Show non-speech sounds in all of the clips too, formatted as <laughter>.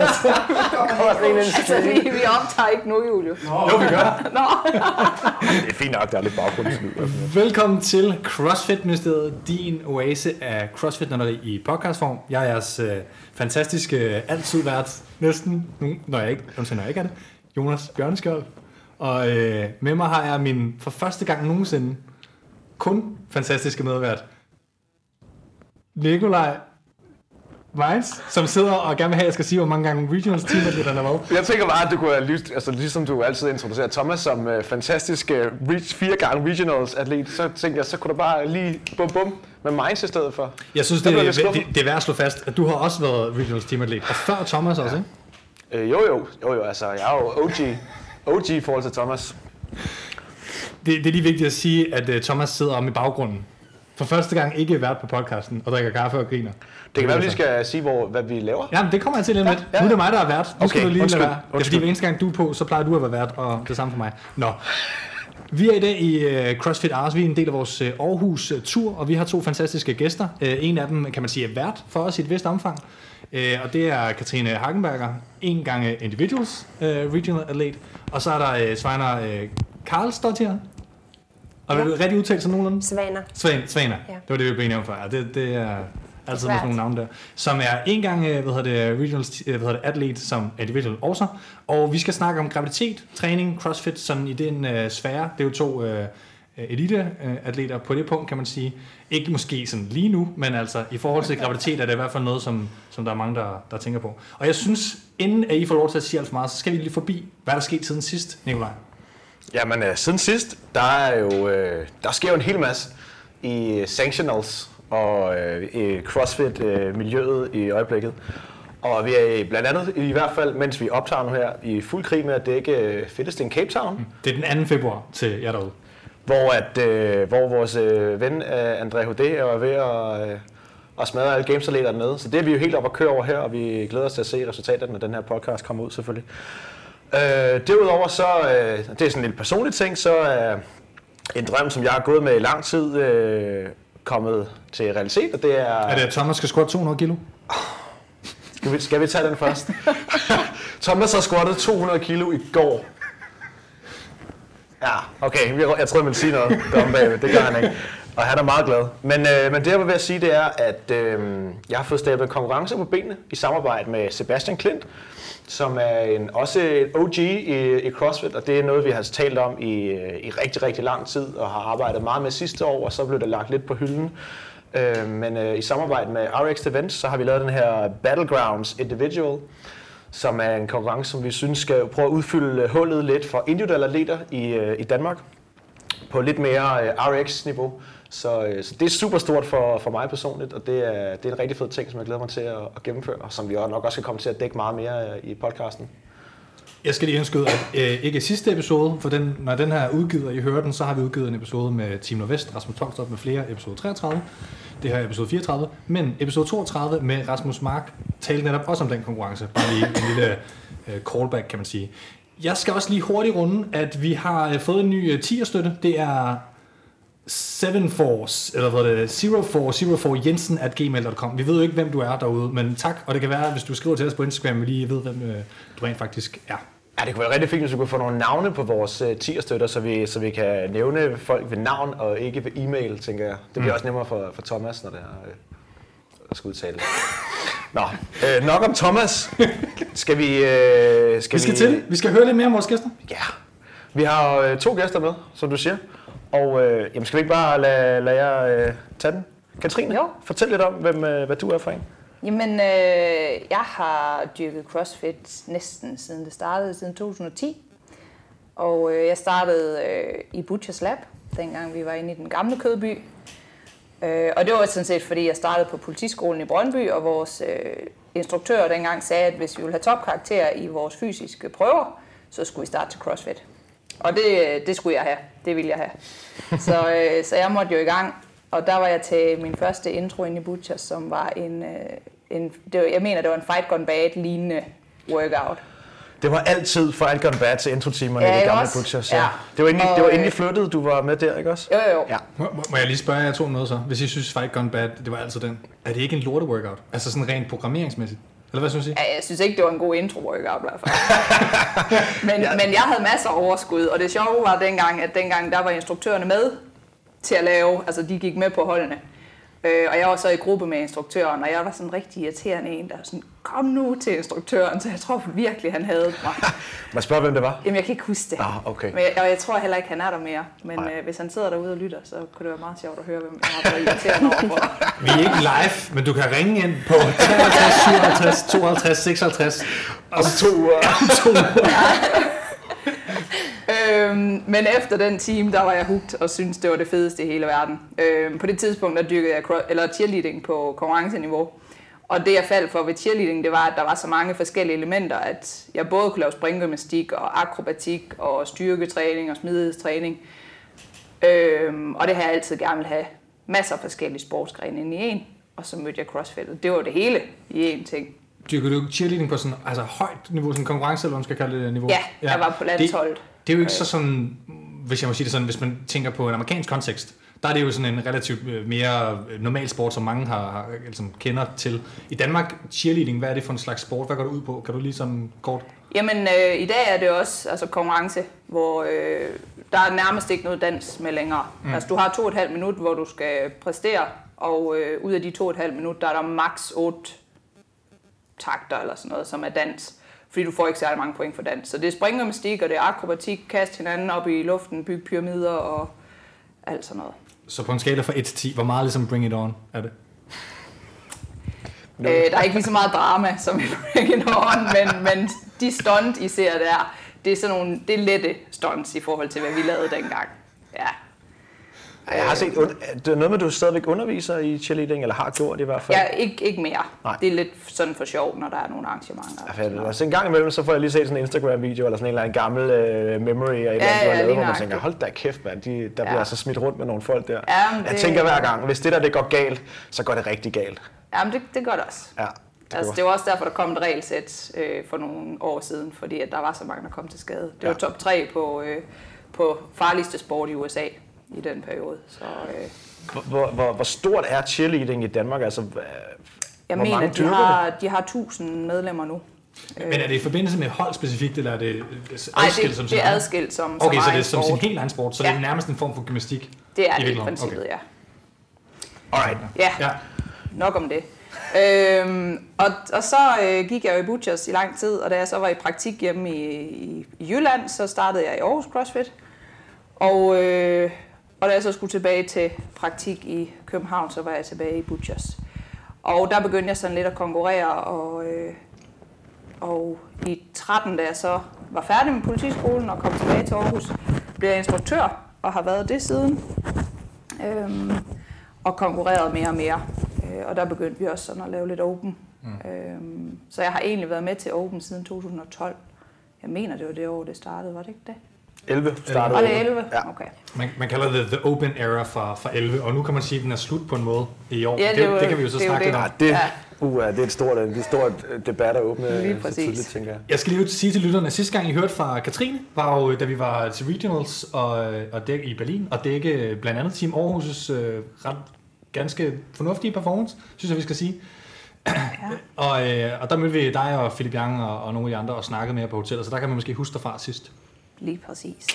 altså, vi, vi optager ikke nu, Julio. Jo, vi gør. Nå. <laughs> Det er fint nok, der er lidt baggrundslyd. Velkommen til CrossFit Ministeriet, din oase af CrossFit nørderi i podcastform. Jeg er jeres øh, fantastiske, øh, altid vært, næsten, nu, når jeg ikke, undskyld, når jeg ikke er det, Jonas Bjørneskjold. Og øh, med mig har jeg min, for første gang nogensinde, kun fantastiske medvært, Nikolaj Vines, som sidder og gerne vil have, at jeg skal sige, hvor mange gange regionals team der har været. Jeg tænker bare, at du kunne have lyst, altså ligesom du altid introducerer Thomas som uh, fantastisk uh, reach, fire gange regionals atlet, så tænker jeg, så kunne du bare lige bum bum med Mainz i stedet for. Jeg synes, det, det, det, det, er værd at slå fast, at du har også været regionals team atlet, og før Thomas også, ikke? Øh, jo, jo, jo, jo, altså jeg er jo OG, OG i forhold til Thomas. Det, det er lige vigtigt at sige, at uh, Thomas sidder om i baggrunden. For første gang ikke vært på podcasten og drikker kaffe og griner. Det kan være, at vi skal sige, hvor, hvad vi laver. Ja, det kommer jeg til lige lidt. Ja, ja. Nu er det mig, der er vært. Nu Okay, skal du lige undskyld, lade være. Det er fordi, hver eneste gang du er på, så plejer du at være vært, og det samme for mig. Nå. Vi er i dag i uh, CrossFit Ars. Vi er en del af vores uh, Aarhus-tur, og vi har to fantastiske gæster. Uh, en af dem, kan man sige, er vært for os i et vist omfang. Og det er Katrine Hagenberger, en gang individuals regional atlet. Og så er der Sveiner uh, Karlsdottir. Og vil du rigtig udtale sig nogenlunde? Svaner. Svan, Svaner, Ja. det var det, vi blev enige om før. Ja, det, det er altid med sådan nogle navne der. Som er en gang øh, hvad hedder det, regional, øh, hvad hedder det, atlet som individual også. Og vi skal snakke om graviditet, træning, crossfit, sådan i den øh, sfære. Det er jo to øh, elite-atleter på det punkt, kan man sige. Ikke måske sådan lige nu, men altså i forhold til graviditet er det i hvert fald noget, som, som der er mange, der, der tænker på. Og jeg synes, inden at I får lov til at sige alt for meget, så skal vi lige forbi, hvad der er sket siden sidst, Nikolaj. Jamen, øh, siden sidst, der er jo, øh, der sker jo en hel masse i sanctionals og øh, CrossFit-miljøet i øjeblikket. Og vi er blandt andet, i hvert fald, mens vi optager nu her, i fuld krig med at dække øh, Fittest in Cape Town, Det er den 2. februar til jer derude. hvor, at, øh, hvor vores øh, ven øh, André H.D. er ved at, øh, at smadre alle gamesatleter dernede. Så det er vi jo helt op at køre over her, og vi glæder os til at se resultaterne, når den her podcast kommer ud selvfølgelig. Øh, derudover så, øh, det er sådan en lille personlig ting, så er en drøm, som jeg har gået med i lang tid, øh, kommet til realitet, og det er... Er det, at Thomas skal squat 200 kilo? Skal vi, skal vi tage den først? <laughs> Thomas har squattet 200 kilo i går. Ja, okay. Jeg, jeg troede, man sige noget derom bagved. Det gør han ikke. Og han er meget glad. Men, øh, men det, jeg vil ved at sige, det er, at øh, jeg har fået stablet en konkurrence på benene i samarbejde med Sebastian Klint, som er en, også en OG i, i CrossFit, og det er noget, vi har talt om i, øh, i rigtig, rigtig lang tid, og har arbejdet meget med sidste år, og så blev det lagt lidt på hylden. Øh, men øh, i samarbejde med RX Events, så har vi lavet den her Battlegrounds Individual, som er en konkurrence, som vi synes skal prøve at udfylde hullet lidt for individuelle atleter i, øh, i Danmark på lidt mere øh, RX-niveau. Så, øh, så det er super stort for, for mig personligt, og det er, det er en rigtig fed ting, som jeg glæder mig til at, at gennemføre, og som vi også nok også skal komme til at dække meget mere øh, i podcasten. Jeg skal lige indskyde, at øh, ikke sidste episode, for den, når den her er udgivet, og I hører den, så har vi udgivet en episode med Team Nordvest, Rasmus Tokstrup med flere, episode 33. Det her er episode 34, men episode 32 med Rasmus Mark talte netop også om den konkurrence. Bare lige en lille øh, callback, kan man sige. Jeg skal også lige hurtigt runde, at vi har øh, fået en ny øh, tierstøtte. Det er 7force, eller hvad er det, 0404 jensen at gmail.com. Vi ved jo ikke, hvem du er derude, men tak. Og det kan være, hvis du skriver til os på Instagram, vi lige ved, hvem øh, du rent faktisk er. Ja, det kunne være rigtig fint, hvis vi kunne få nogle navne på vores uh, tierstøtter, så vi, så vi kan nævne folk ved navn og ikke ved e-mail, tænker jeg. Det bliver Mm. også nemmere for, for Thomas, når det er, øh, skal udtale det. Nå, øh, nok om Thomas. <laughs> Skal vi... Øh, skal Vi skal til. Vi skal høre lidt mere om vores gæster. Ja. Vi har øh, to gæster med, som du siger. Og øh, jamen, skal vi ikke bare lade, lade jer øh, tage den? Katrine, Jo. fortæl lidt om, hvem, øh, hvad du er for en. Jamen, øh, jeg har dyrket CrossFit næsten siden det startede, siden 2010. Og øh, jeg startede øh, i Butchers Lab, dengang vi var inde i den gamle kødby. Øh, og det var sådan set, fordi jeg startede på politiskolen i Brøndby, og vores øh, instruktør dengang sagde, at hvis vi ville have topkarakterer i vores fysiske prøver, så skulle vi starte til CrossFit. Og det, det skulle jeg have. Det ville jeg have. <laughs> Så, øh, så jeg måtte jo i gang. Og der var jeg til min første intro ind i Butchers, som var en, øh, en det var, jeg mener, det var en Fight Gone Bad lignende workout. Det var altid alt gone bad til introtimerne Ja, i det ikke gamle også? Butchers. Ja. Ja. Det var inden, Og, det var inden I øh, flyttede, du var med der, ikke også? Jo, jo. Ja. Må, må- jeg lige spørge jer to noget så? Hvis I synes Fight Gone Bad, det var altså den. Er det ikke en lorte workout? Altså sådan rent programmeringsmæssigt? Eller hvad synes? Ja, jeg synes ikke, det var en god intro workout i hvert fald. <laughs> men, ja. men jeg havde masser af overskud, og det sjove var dengang, at dengang der var instruktørerne med til at lave, altså de gik med på holdene. Øh, og jeg var så i gruppe med instruktøren, og jeg var sådan rigtig irriterende en, der var sådan, kom nu til instruktøren, så jeg tror virkelig, han havde mig. <laughs> Må jeg spørge, hvem det var? Jamen, jeg kan ikke huske det. Ah, okay. Men jeg, og jeg tror heller ikke, han er der mere. Men øh, hvis han sidder derude og lytter, så kunne det være meget sjovt at høre, hvem jeg har været irriterende overfor. <laughs> Vi er ikke live, men du kan ringe ind på 53, 57, 52, 56. Om to uger. <laughs> to uger. Øhm, men efter den time, der var jeg hugt og syntes, det var det fedeste i hele verden. Øhm, på det tidspunkt, der dyrkede jeg eller cheerleading på konkurrenceniveau. Og det jeg faldt for ved cheerleading, det var, at der var så mange forskellige elementer, at jeg både kunne lave springgymnastik og akrobatik og styrketræning og smidighedstræning. Øhm, og det har jeg altid gerne vil have masser af forskellige sportsgrene ind i en. Og så mødte jeg crossfit. Det var det hele i én ting. Dyrker du cheerleading på sådan altså højt niveau, sådan konkurrence, eller man skal kalde det niveau? Ja, jeg var på landsholdet. Det, er jo ikke så sådan, hvis jeg må sige det sådan, hvis man tænker på en amerikansk kontekst, der er det jo sådan en relativt øh, mere øh, normal sport, som mange har, har ligesom kender til. I Danmark, cheerleading, hvad er det for en slags sport? Hvad går det ud på? Kan du lige sådan kort? Jamen, øh, i dag er det også altså, konkurrence, hvor øh, der er nærmest ikke noget dans med længere. Mm. Altså, du har to og et halvt minut, hvor du skal præstere, og øh, ud af de to og et halvt minut, der er der maks 8 takter eller sådan noget, som er dans. Fordi du får ikke særlig mange point for dans. Så det er springgymnastik, og det er akrobatik, kast hinanden op i luften, bygge pyramider og alt sådan noget. Så på en skala fra 1 til 10, hvor meget ligesom Bring It On er det? Øh, der er ikke lige så meget drama som i Bring It On, men, men de stunt, I ser der, det er sådan nogle, det er lette stunts i forhold til, hvad vi lavede dengang. Ja. Jeg har set, det er noget med, at du stadigvæk underviser i cheerleading, eller har gjort i hvert fald. Ja, ikke, ikke mere. Nej. Det er lidt sådan for sjov, når der er nogle arrangementer. Ja. Altså en gang imellem, så får jeg lige set sådan en Instagram-video, eller sådan en eller anden gammel uh, memory, af et eller andet, Ja, du har ja, lavet, hvor man tænker, hold da kæft, mand, de, der bliver Ja. altså smidt rundt med nogle folk der. Ja, men Jeg det- tænker hver gang, hvis det der det går galt, så går det rigtig galt. Jamen, det, det gør det også. Ja, det Altså, det var også derfor, der kom et regelsæt øh, for nogle år siden, fordi at der var så mange, der kom til skade. Det var Ja. top 3 på, øh, på farligste sport i USA i den periode. Så øh, Hvor, hvor, hvor, stort er cheerleading i Danmark? Altså, jeg Hvor mener, mange at de har, de har 1000 medlemmer nu. Men er det i forbindelse med hold specifikt, eller er det adskilt som det, sin det er adskilt som, Okay, som så det er som sin helt egen sport, så Ja. det er nærmest en form for gymnastik. Det er det i virkeligheden. princippet, Okay. ja. Alright. Ja, Ja. nok om det. Øhm, og, og så øh, gik jeg jo i Butchers i lang tid, og da jeg så var i praktik hjemme i, i, i Jylland, så startede jeg i Aarhus CrossFit. Og, øh, og da jeg så skulle tilbage til praktik i København, så var jeg tilbage i Butchers. Og der begyndte jeg sådan lidt at konkurrere, og, øh, og i 13, da jeg så var færdig med politiskolen og kom tilbage til Aarhus, blev jeg instruktør og har været det siden. Øhm, og konkurreret mere og mere. Øh, og der begyndte vi også sådan at lave lidt open. Mm. Øhm, så jeg har egentlig været med til open siden 2012. Jeg mener, det var det år, det startede, var det ikke det? 11 startede. Var det 11? Ja. Okay. Man, man kalder det the open era fra, fra 11, og nu kan man sige, at den er slut på en måde i år. Ja, det, det det kan vi jo så det er snakke lidt om. Nej, det, Ja. uh, det er et stort, det er et stort øh, debat at åbne Lige så præcis. tidligt, tænker jeg. Jeg skal lige sige til lytterne, at sidste gang I hørte fra Katrine, var jo, da vi var til Regionals og, og dæk, i Berlin, og dække blandt andet Team Aarhus' øh, ret ganske fornuftige performance, synes jeg, vi skal sige. Ja. Og, øh, og der mødte vi dig og Philip Young og, og nogle af de andre og snakkede med jer på hotellet, så der kan man måske huske dig fra sidst. Lige præcis.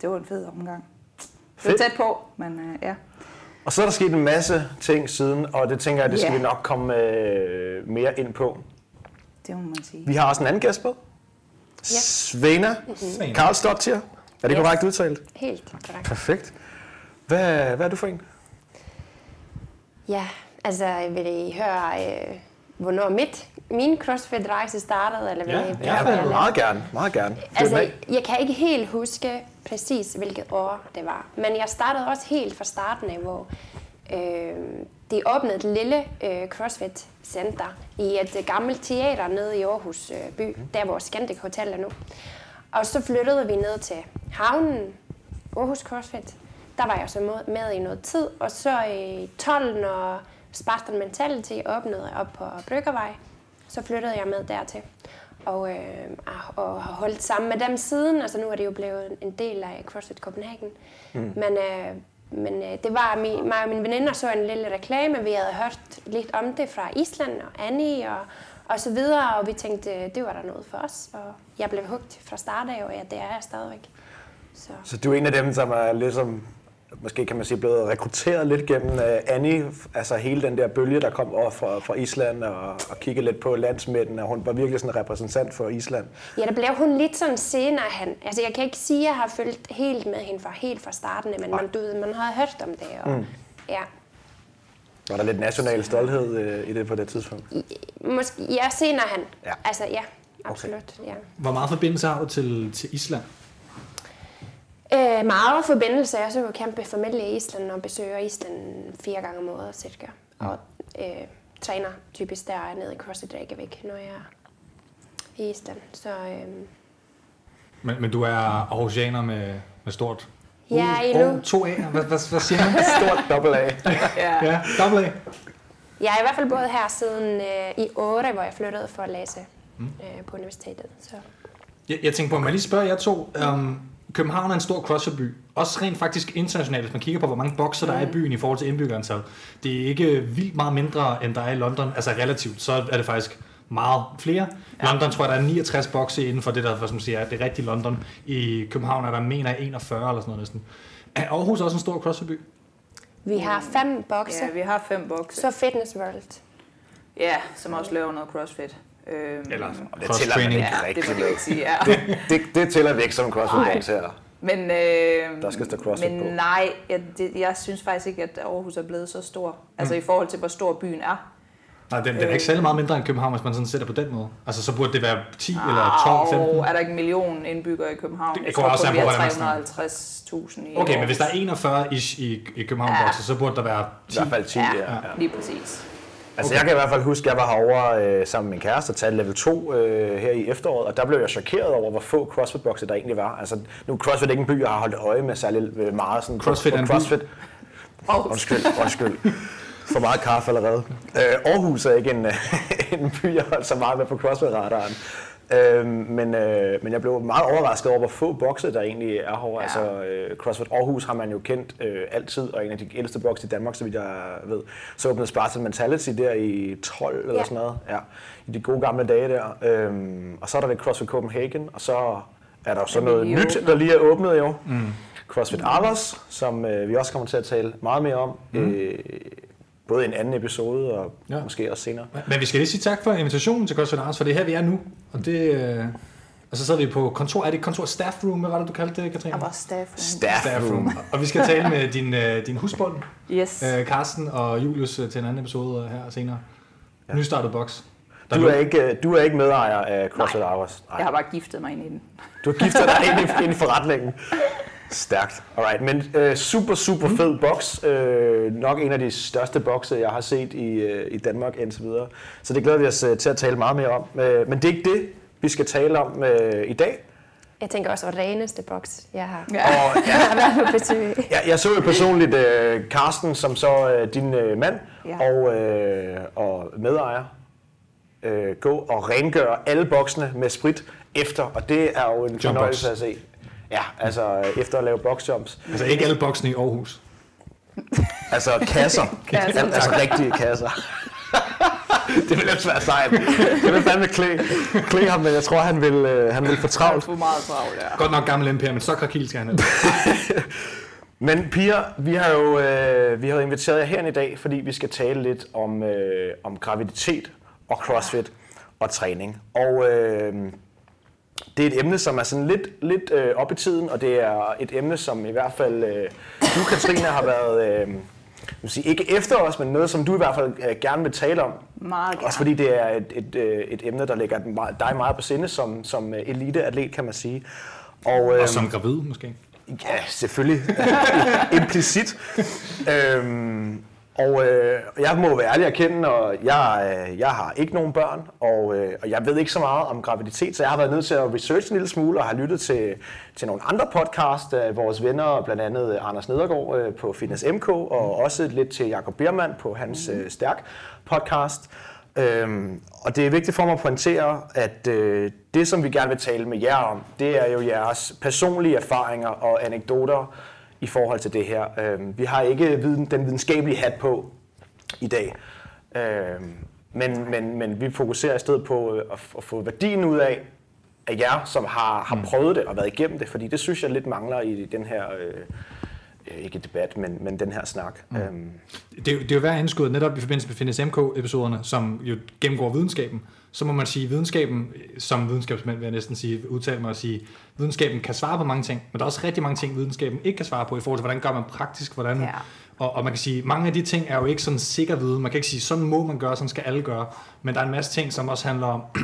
Det var en fed omgang. Det var Fedt. tæt på, men øh, ja. Og så er der sket en masse ting siden, og det tænker jeg, det skal Ja. vi nok komme øh, mere ind på. Det må man sige. Vi har også en anden gæst på. Svena Svane. Karlsdottir. Er det Yes. korrekt udtalt? Helt korrekt. Perfekt. Hvad, hvad er du for en? Ja, altså vil I høre, øh, hvornår mit, min CrossFit-rejse startede? Eller vil Ja, I, ja, hvad Ja, jeg meget gerne. Meget gerne. Altså, jeg kan ikke helt huske præcis, hvilket år det var. Men jeg startede også helt fra starten af, hvor øh, de åbnede et lille øh, CrossFit-center i et øh, gammelt teater nede i Aarhus øh, by, der hvor Scandic Hotel er nu. Og så flyttede vi ned til havnen, Aarhus CrossFit. Der var jeg så med- med i noget tid, og så i 12, når Spartan Mentality åbnede op på Bryggervej, så flyttede jeg med dertil. Og, øh, og har holdt sammen med dem siden. Altså nu er det jo blevet en del af CrossFit Copenhagen. Mm. Men, øh, men øh, det var mi, mig og mine veninder så en lille reklame. Vi havde hørt lidt om det fra Island og Annie og, og så videre, og vi tænkte, det var der noget for os, og jeg blev hugt fra start af, og ja, det er jeg stadigvæk. Så. Så du er en af dem, som er ligesom, måske kan man sige, blevet rekrutteret lidt gennem uh, Annie, altså hele den der bølge, der kom over fra, fra Island, og, og kigge lidt på landsmænden, og hun var virkelig sådan en repræsentant for Island. Ja, der blev hun lidt sådan senere hen. Altså, jeg kan ikke sige, at jeg har følt helt med hende fra helt fra starten, men man, du ved, man har hørt om det, og mm. ja. Var der lidt national stolthed uh, i det på det tidspunkt? Måske, ja, senere hen. Ja. Altså, ja, absolut, ja. Hvor meget forbindelse har du til, til Island? Øh, meget forbindelse. Jeg så jo kæmpe familie i Island og besøger Island fire gange om året cirka. Og øh, træner typisk der nede i CrossFit Reykjavik, når jeg er i Island. Så øh, Men, men du er Aarhusianer med, med stort Ja, U- endnu. og to A'er. Hvad, hvad, hvad siger man? <laughs> Stort dobbelt A. <laughs> Ja. ja, dobbelt A. jeg er i hvert fald boet her siden øh, i 8, hvor jeg flyttede for at læse øh, på universitetet. Så. Jeg, jeg tænker på, må jeg lige spørge jer to. Um, København er en stor crossfit-by. Også rent faktisk internationalt, hvis man kigger på, hvor mange bokser der er i byen i forhold til indbyggerantal. Det er ikke vildt meget mindre, end der er i London. Altså relativt, så er det faktisk meget flere. Ja. London tror jeg, der er 69 bokse inden for det, der som siger, er det rigtige London. I København er der, mener jeg, 41 eller sådan noget næsten. Er Aarhus også en stor crossfit-by? Vi har fem bokse, ja, vi har fem bokse. så Fitness World. Ja, som også laver noget crossfit. Øhm, Eller det tæller man ikke. Ja, det ikke sige, ja. <laughs> Det, det, det tæller vi ikke som crossfit her. Men, øh, Der skal stå CrossFit men på. nej, jeg, det, jeg synes faktisk ikke, at Aarhus er blevet så stor. Altså i forhold til, hvor stor byen er. Nej, den, den er ikke særlig meget mindre end København, hvis man sådan sætter på den måde. Altså, så burde det være 10 eller 12, 15. Og er der ikke en million indbyggere i København? Det tror også an vi på, har hvordan man snakker. 350.000 i Okay, men Aarhus. hvis der er 41 ish i, i København Ja. så burde der være I 10. hvert fald 10, Ja, ja. ja. lige præcis. Altså jeg kan i hvert fald huske, at jeg var herovre øh, sammen med min kæreste og talte level 2 øh, her i efteråret, og der blev jeg chokeret over, hvor få CrossFit-bokse der egentlig var. Altså nu er CrossFit ikke en by, jeg har holdt øje med særlig øh, meget. Sådan, CrossFit er en. CrossFit. Undskyld, undskyld. For meget kaffe allerede. Øh, Aarhus er ikke en, <laughs> en by, jeg har holdt så meget med på CrossFit-radaren. Øh, men, øh, men jeg blev meget overrasket over, hvor få bokse der egentlig er herovre. Ja. Altså, øh, CrossFit Aarhus har man jo kendt øh, altid, og en af de ældste bokse i Danmark, så vidt jeg ved. Så åbnede Spartan Mentality der i 12 eller Ja. sådan noget. Ja, I de gode gamle dage der. Øhm, og så er der det CrossFit Copenhagen, og så er der jo så noget nyt, åbnet? der lige er åbnet jo. Mm. CrossFit Arlos, som øh, vi også kommer til at tale meget mere om. Mm. Øh, både i en anden episode, og Ja. måske også senere. Men vi skal lige sige tak for invitationen til CrossFit Arts, for det er her, vi er nu. Og det... Øh, og så sidder vi på kontor. Er det et kontor staff room? Hvad var det, du kaldte det, Katrine? Der var staff. Staff Staff room. room. Og vi skal <laughs> tale med din, øh, din husbund, Yes. øh, Carsten og Julius, øh, til en anden episode her senere. Ja. Nystartet boks. Der Du er, ikke, øh, du er ikke medejer af CrossFit Arlos. Jeg har bare giftet mig ind i den. Du har giftet dig ind i, ind i forretningen. <laughs> Stærkt. Alright, men øh, super, super fed boks. Øh, nok en af de største bokse, jeg har set i, øh, i Danmark indtil videre. Så det glæder vi os øh, til at tale meget mere om. Øh, men det er ikke det, vi skal tale om øh, i dag. Jeg tænker også, at reneste boks, jeg har. Ja. Og ja, <laughs> Jeg har været på besøg. jeg, jeg så jo personligt øh, Carsten, som så øh, din øh, mand Ja. og, øh, og medejer, øh, gå og rengøre alle boksene med sprit efter. Og det er jo en Jump fornøjelse box. at se. Ja, altså øh, efter at lave boxjumps. Altså ikke alle boksene i Aarhus. <laughs> Altså kasser. <laughs> Kasser. Al- altså rigtige kasser. <laughs> det vil ellers være sejt. Det vil fandme klæ, klæ ham, men jeg tror, han vil, øh, han vil få travlt. For meget travlt, ja. Godt nok gammel MP'er, men så krakil skal han have. Men piger, vi har jo øh, vi har inviteret jer herind i dag, fordi vi skal tale lidt om, øh, om graviditet og crossfit og træning. Og øh, det er et emne, som er sådan lidt, lidt øh, op i tiden, og det er et emne, som i hvert fald øh, du, Katrine, har været... Øh, jeg vil sige, ikke efter os, men noget, som du i hvert fald øh, gerne vil tale om. Meget gerne. Også fordi det er et, et, øh, et emne, der ligger dig meget på sinde som, som øh, eliteatlet, kan man sige. Og, øh, Og som gravid, måske. Ja, selvfølgelig. <laughs> Implicit. øhm, og øh, jeg må være ærlig at kende, og jeg, øh, jeg har ikke nogen børn, og, øh, og jeg ved ikke så meget om graviditet, så jeg har været nødt til at researche en lille smule, og har lyttet til, til nogle andre podcast af vores venner, blandt andet Anders Nedergaard øh, på Fitness MK, og også lidt til Jakob Biermann på hans øh, Stærk podcast. Øhm, og det er vigtigt for mig at pointere, at øh, det, som vi gerne vil tale med jer om, det er jo jeres personlige erfaringer og anekdoter i forhold til det her. Øhm, vi har ikke viden, den videnskabelige hat på i dag. Øhm, Men, men, men vi fokuserer i stedet på øh, at, at få værdien ud af, af jer, som har, har prøvet det og været igennem det, fordi det synes jeg lidt mangler i den her, øh, øh, ikke debat, men, men den her snak. Mm. Øhm, Det, er det er jo værd indskud netop i forbindelse med Fitness MK-episoderne, som jo gennemgår videnskaben. Så må man sige, videnskaben, som videnskabsmænd vil jeg næsten sige, udtale mig og sige, videnskaben kan svare på mange ting, men der er også rigtig mange ting, videnskaben ikke kan svare på i forhold til, hvordan gør man praktisk, hvordan... Ja. Og, og man kan sige, mange af de ting er jo ikke sådan sikker viden. Man kan ikke sige, sådan må man gøre, sådan skal alle gøre. Men der er en masse ting, som også handler om, <clears throat>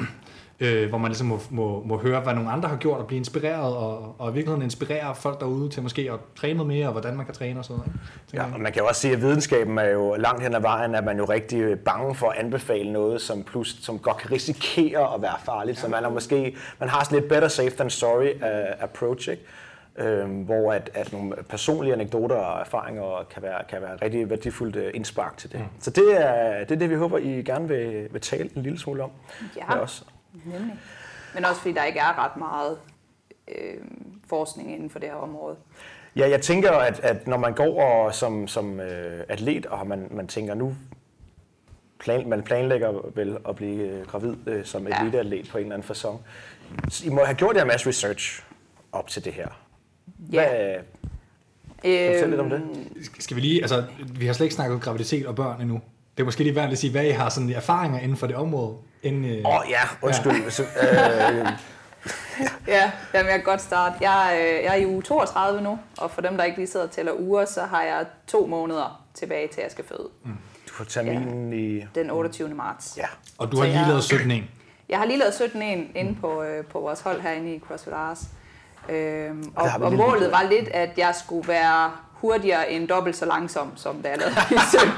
øh, hvor man ligesom må, må, må høre, hvad nogle andre har gjort, og blive inspireret, og, og i virkeligheden inspirere folk derude til måske at træne noget mere, og hvordan man kan træne og sådan noget. Ja, og man kan jo også sige, at videnskaben er jo langt hen ad vejen, at man jo rigtig bange for at anbefale noget, som, plus, som godt kan risikere at være farligt. Så man, er måske, man har sådan lidt better safe than sorry uh, approach, ikke? Øhm, hvor at, at nogle personlige anekdoter og erfaringer kan være, kan være rigtig værdifuldt uh, indspark til det. Mm. Så det er, det er det, vi håber, I gerne vil, vil tale en lille smule om Ja. med os. Nemlig. Men også fordi der ikke er ret meget øh, forskning inden for det her område. Ja, jeg tænker, at, at når man går og, som, som øh, atlet, og man, man tænker, nu plan, man planlægger vel at blive øh, gravid øh, som Ja. eliteatlet på en eller anden façon. Så I må have gjort jer en masse research op til det her. Hvad, Ja. Fortæl lidt om det. Skal vi lige, altså, vi har slet ikke snakket om graviditet og børn endnu. Det er måske lige værd at sige, hvad I har sådan erfaringer inden for det område. Øh, Åh oh, ja, undskyld. Så, øh, Ja, jamen jeg kan godt starte. Jeg, øh, jeg er i uge 32 nu, og for dem, der ikke lige sidder og tæller uger, så har jeg to måneder tilbage til, at jeg skal føde. du får terminen i... Den 28. marts. Ja. og du så har lige jeg- lavet 17 en. Jeg har lige lavet 17 en inde på, øh, på vores hold herinde i CrossFit Ars. Øhm, og, og lille målet var lidt, at jeg skulle være hurtigere end dobbelt så langsom, som da jeg lavede den i 17.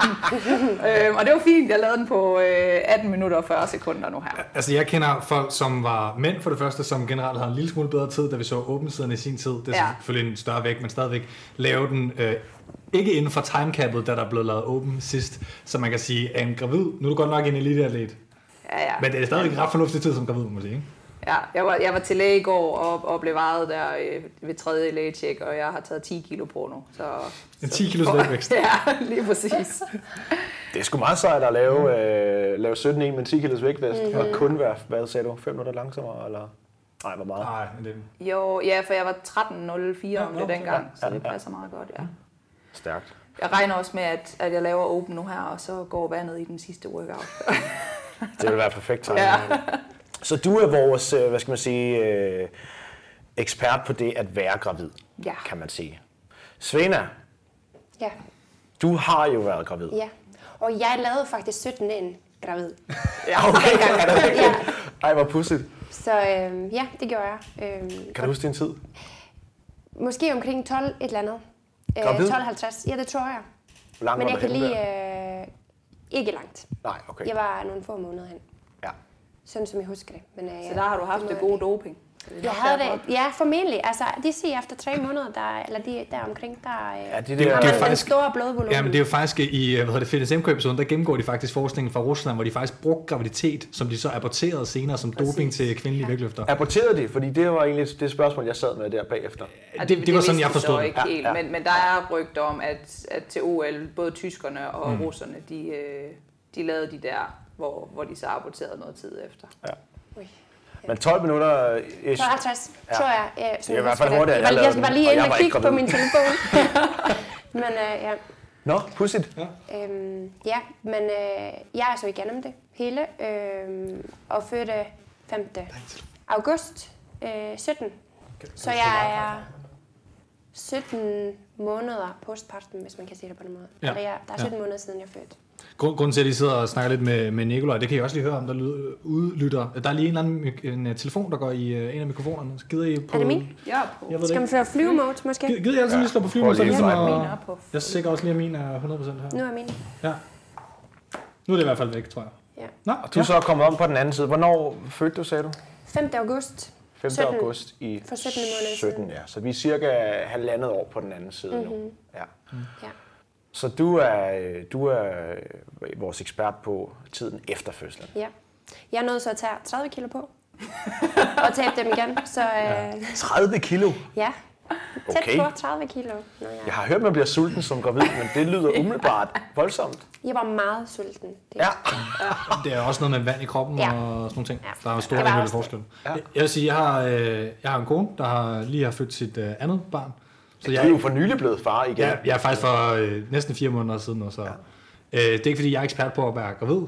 <laughs> øhm, og det var fint, jeg lavede den på øh, 18 minutter og 40 sekunder nu her. Altså, jeg kender folk, som var mænd for det første, som generelt havde en lille smule bedre tid, da vi så åbensiden i sin tid. Det er Ja. selvfølgelig en større vægt, men stadigvæk lave den øh, ikke inden for timecappet, da der blev lavet åben sidst. Så man kan sige, at en gravid, nu er du godt nok en eliteatlet, Ja, ja. men det er stadigvæk ret fornuftig tid som gravid, må man sige. Ikke? Ja, jeg var, jeg var til læge i går og, og blev vejet der øh, ved tredje lægetjek, og jeg har taget 10 kilo på nu. Så, En så- 10 kilos vægtvækst. <laughs> Ja, lige præcis. Det er sgu meget sejt at lave, øh, lave 17 en med 10 kilos vægtvæst, mm-hmm. og kun være, hvad sagde du, 5 minutter langsommere, eller? Nej, hvor meget? Nej, men det, Jo, ja, for jeg var 13.04 om nå, det dengang, så ja, det ja. passer meget godt, ja. Stærkt. Jeg regner også med, at, at jeg laver open nu her, og så går vandet i den sidste workout. Det vil være perfekt timing. Ja. Så du er vores, øh, hvad skal man sige, øh, ekspert på det at være gravid, Ja. kan man sige. Svena, Ja, du har jo været gravid. ja. Og jeg lavede faktisk 17 en gravid. <laughs> Ja, okay. Rigtigt? Ja. Ej, hvor pudsigt. Så øhm, ja, det gjorde jeg. Øhm, Kan du huske din tid? måske omkring 12 et eller andet. Øh, Gravid? 12.50. Ja, det tror jeg. Hvor langt Men jeg kan lige... Øh, ikke langt. Nej, okay. Jeg var nogle få måneder hen. Ja. Sådan som jeg husker det. Men, øh, Så der har du haft det jeg- gode doping. Det Jeg havde det, ja, formentlig. Altså, de siger efter tre måneder, der, eller de, der omkring, der, øh, Ja, de Det- det er har man den faktisk- store blodvolumen. Ja, men det er jo faktisk i hvad hedder det, Fitness MK-episoden, der gennemgår de faktisk forskningen fra Rusland, hvor de faktisk brugte graviditet, som de så aborterede senere som doping til kvindelige vægtløfter. Apporterede de? Fordi det var egentlig det spørgsmål, jeg sad med der bagefter. Og Det- det var sådan, jeg forstod det. ikke Ja, helt, ja. Men, men der er rygter om, at, at til OL, både tyskerne og mm. russerne, de, øh, de lavede de der, hvor, hvor de så aborterede noget tid efter. Ui. Men 12 minutter... øh, Ish. 52, Ja. tror jeg. Ja, Det er i hvert fald hurtigere, jeg, jeg jeg var lige inde og kigge på min telefon. <laughs> men øh, ja. Nå, pudsigt. Øhm, ja, men øh, jeg er så igennem det hele, øhm, og fødte 5. august øh, 17. Så jeg er 17 måneder postpartum, hvis man kan sige det på den måde. Ja. Ja. Der, er, der er 17 ja. måneder siden, jeg fødte. Grund, grunden til, at I sidder og snakker lidt med, med Nikolaj, det kan I også lige høre om, der lyder, udlytter. Der er lige en, eller anden, en, uh, telefon, der går i uh, en af mikrofonerne. Så gider I på... Er det min? Jeg er på. Jeg Skal man føre flyvemode, måske? Gider, gider I altid lige slå på lige ligesom er på. Jeg er sikker også lige, at min er 100% her. Nu er min. Ja. Nu er det i hvert fald væk, tror jeg. Ja. Nå, Og du er så kommet om på den anden side. Hvornår fødte du, sagde du? 5. august. 5. 17. august i For 17 måneder 17, siden. ja. Så vi er cirka halvandet år på den anden side mm-hmm. nu. Ja. Ja. Så du er, du er øh, vores ekspert på tiden efter fødslen. ja. Jeg er nødt til at tage 30 kilo på. og tabe dem igen. Så øh, 30 kilo? ja. Tæt Okay. på 30 kilo. Når jeg... Jeg har hørt, man bliver sulten som gravid, men det lyder <laughs> umiddelbart voldsomt. jeg var meget sulten. Det, Ja. Det er også noget med vand i kroppen Ja. og sådan nogle ting. Ja. Der er store individuelle forskelle. Ja. Jeg vil sige, jeg har, øh, jeg har en kone, der har lige har født sit øh, andet barn. Så Du jeg, er jo for nylig blevet far igen. jeg, jeg er faktisk for øh, næsten fire måneder siden nu, så... Øh, det er ikke, fordi jeg er ekspert på at være gravid.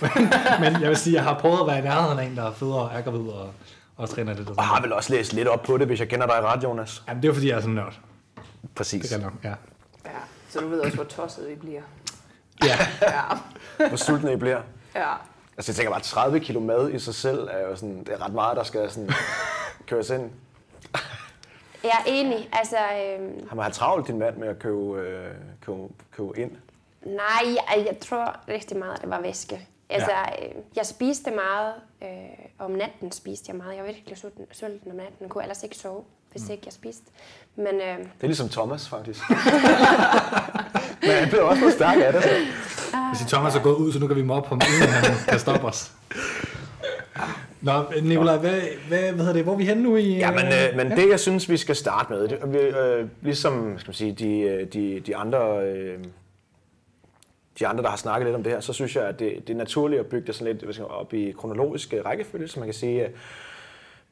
<laughs> Men jeg vil sige, jeg har prøvet at være i nærheden af en, der er federe og er gravid og, og træner lidt. Og Og har vel også læst lidt op på det, hvis jeg kender dig ret, Jonas. Jamen, det er fordi, jeg er sådan en nørd. Præcis. Det kan nok, ja. Ja, så du ved også, hvor tosset vi bliver. Ja, <laughs> Ja, Hvor sultne I bliver. ja. Altså jeg tænker bare, 30 kilo mad i sig selv er jo sådan, det er ret meget, der skal sådan <laughs> køres ind. Jeg er enig. Altså, øhm, Har man har travlt din mand med at købe, øh, købe, købe ind? nej, jeg, jeg tror rigtig meget, at det var væske. Altså, ja. øh, jeg spiste meget. Øh, om natten spiste jeg meget. Jeg var virkelig sulten, sulten om natten. Jeg kunne ellers ikke sove, hvis ikke jeg spiste. Men øh, Det er ligesom Thomas, faktisk. <laughs> Men han bliver også noget stærk af det. Så. hvis Thomas er gået ud, så nu kan vi moppe ham, uden han kan stoppe os. <laughs> Nå, Nicolaj, hvad, hvad, hvad hedder det? Hvor er vi henne nu i... Ja, men, øh, men det, jeg synes, vi skal starte med, det, øh, ligesom skal man sige, de, øh, de, de andre... Øh, de andre, der har snakket lidt om det her, så synes jeg, at det, det er naturligt at bygge det sådan lidt op i kronologisk øh, rækkefølge, så man kan sige, øh,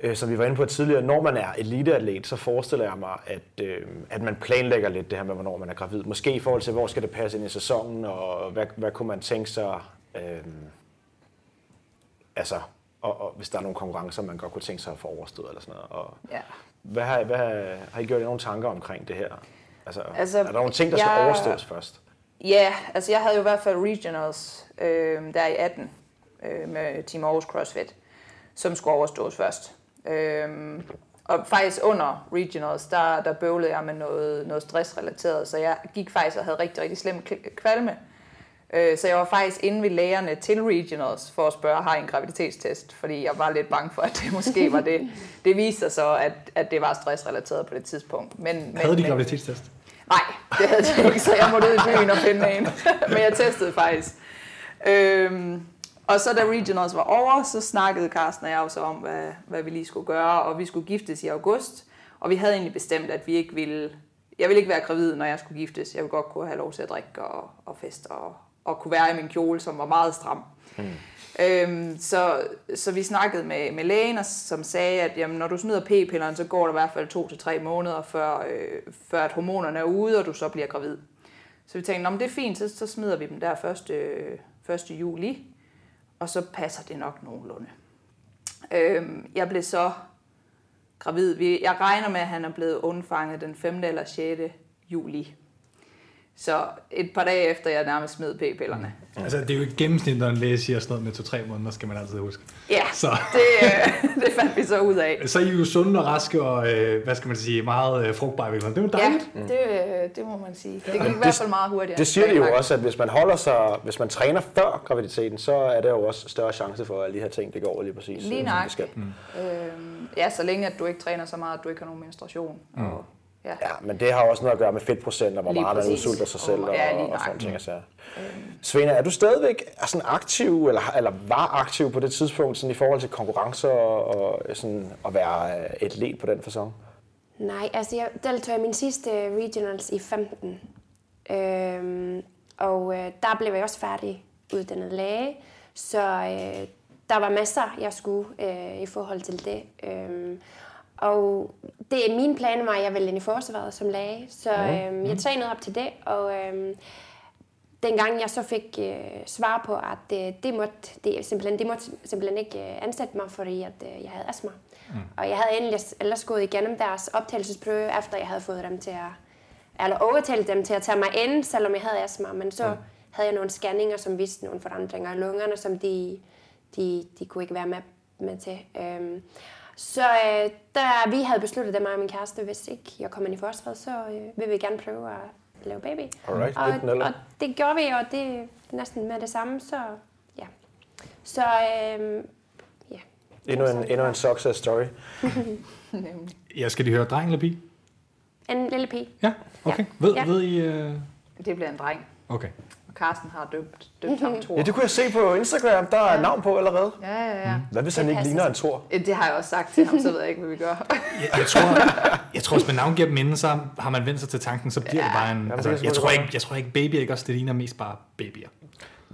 øh, som vi var inde på tidligere, når man er eliteatlet, så forestiller jeg mig, at, øh, at man planlægger lidt det her med, hvornår man er gravid. Måske i forhold til, hvor skal det passe ind i sæsonen, og hvad, hvad kunne man tænke sig, øh, altså, og, og hvis der er nogle konkurrencer, man godt kunne tænke sig at få overstået eller sådan noget. Og, ja. hvad har, hvad har, har I gjort jer nogle tanker omkring det her? Altså, altså er der nogle ting, der skal jeg- overstås først? Ja, altså jeg havde jo i hvert fald regionals øh, der i 18 øh, med Team Aarhus CrossFit, som skulle overstås først. Øh, og faktisk under regionals, der, der bøvlede jeg med noget, noget stressrelateret, så jeg gik faktisk og havde rigtig, rigtig slem kvalme. Øh, så jeg var faktisk inde ved lægerne til regionals for at spørge, har I en graviditetstest? Fordi jeg var lidt bange for, at det måske var det. <laughs> Det viste sig så, at, at det var stressrelateret på det tidspunkt. Men, men, Havde de men- graviditetstest? Nej, det havde jeg ikke, så jeg måtte ud i byen og finde en. <laughs> Men jeg testede faktisk. Øhm, og så da regionals var over, så snakkede Carsten og jeg også om, hvad, hvad vi lige skulle gøre, og vi skulle giftes i august. Og vi havde egentlig bestemt, at vi ikke ville... Jeg ville ikke være gravid, når jeg skulle giftes. Jeg ville godt kunne have lov til at drikke og, og feste og, og kunne være i min kjole, som var meget stram. Mm. Øhm, så, så vi snakkede med, med lægen, som sagde, at jamen, når du smider p-pillerne, så går der i hvert fald to til tre måneder, før, øh, før at hormonerne er ude, og du så bliver gravid. Så vi tænkte, men det er fint, så, så smider vi dem der 1. 1. juli, og så passer det nok nogenlunde. Øhm, jeg blev så gravid. Vi- Jeg regner med, at han er blevet undfanget den 5. eller 6. juli. Så et par dage efter, jeg nærmest smed p-pillerne. Altså, det er jo et gennemsnit, når en læge siger sådan noget med to-tre måneder, skal man altid huske. Ja, Så. det, øh, <laughs> det fandt vi så ud af. Så er I jo sunde og raske og, øh, hvad skal man sige, meget øh, frugtbare. Det er jo Ja, dejligt. det, øh, det må man sige. Det gik i hvert fald meget hurtigere. Det siger de jo også, at hvis man holder sig, hvis man træner før graviditeten, så er der jo også større chance for, at alle de her ting, det går over lige præcis. Lige det nøjagtigt. skal. Øhm, ja, så længe at du ikke træner så meget, at du ikke har nogen menstruation. Mm. Og, ja. Ja, men det har også noget at gøre med fedtprocent, og hvor Lige meget man præcis. udsulter sig selv, og, Og- ja, og sådan ting. Altså. Svende, er du stadigvæk sådan aktiv, eller, eller var aktiv på det tidspunkt, sådan i forhold til konkurrencer og, og sådan at være øh, atlet på den fasong? Nej, altså jeg deltog i min sidste regionals i 15. Øhm, og øh, der blev jeg også færdig uddannet læge. Så øh, der var masser, jeg skulle øh, i forhold til det. Øhm, og det er min plan var, at jeg ville ind i forsvaret som læge. Så øhm, jeg trænede op til det, og øhm, dengang jeg så fik øh, svar på, at øh, det måtte, det, simpelthen, det måtte simpelthen ikke øh, ansætte mig, fordi at, øh, jeg havde astma. Mm. Og jeg havde endelig ellers gået igennem deres optagelsesprøve, efter jeg havde fået dem til at, eller overtalt dem til at tage mig ind, selvom jeg havde astma. Men så mm. havde jeg nogle scanninger, som viste nogle forandringer i lungerne, som de, de, de kunne ikke være med, med til. Øhm, så øh, da vi havde besluttet, det mig og min kæreste, hvis ikke jeg kom ind i forsvaret, så øh, vil vi gerne prøve at lave baby. Alright, og, eller. og det gjorde vi, og det er næsten med det samme, så ja. Så øh, ja. Endnu en, endnu en success story. <laughs> Jeg skal lige høre, dreng eller pige? En lille pige. Ja, okay. Ja. Ved, Ja. ved I... Øh... Det bliver en dreng. Okay. Carsten har døbt, døbt ham Thor. Ja, det kunne jeg se på Instagram. Der er navn på allerede. Ja, ja, ja. Hvad hvis han Det ikke passer ligner en Thor? Det har jeg også sagt til ham, så ved jeg ikke, hvad vi gør. <laughs> Jeg, jeg, tror, jeg tror, hvis man navngiver dem inden, så har man vendt sig til tanken, så bliver ja. det bare en... Altså, jeg, tror ikke, jeg tror ikke, babyer ikke også, det ligner mest bare babyer.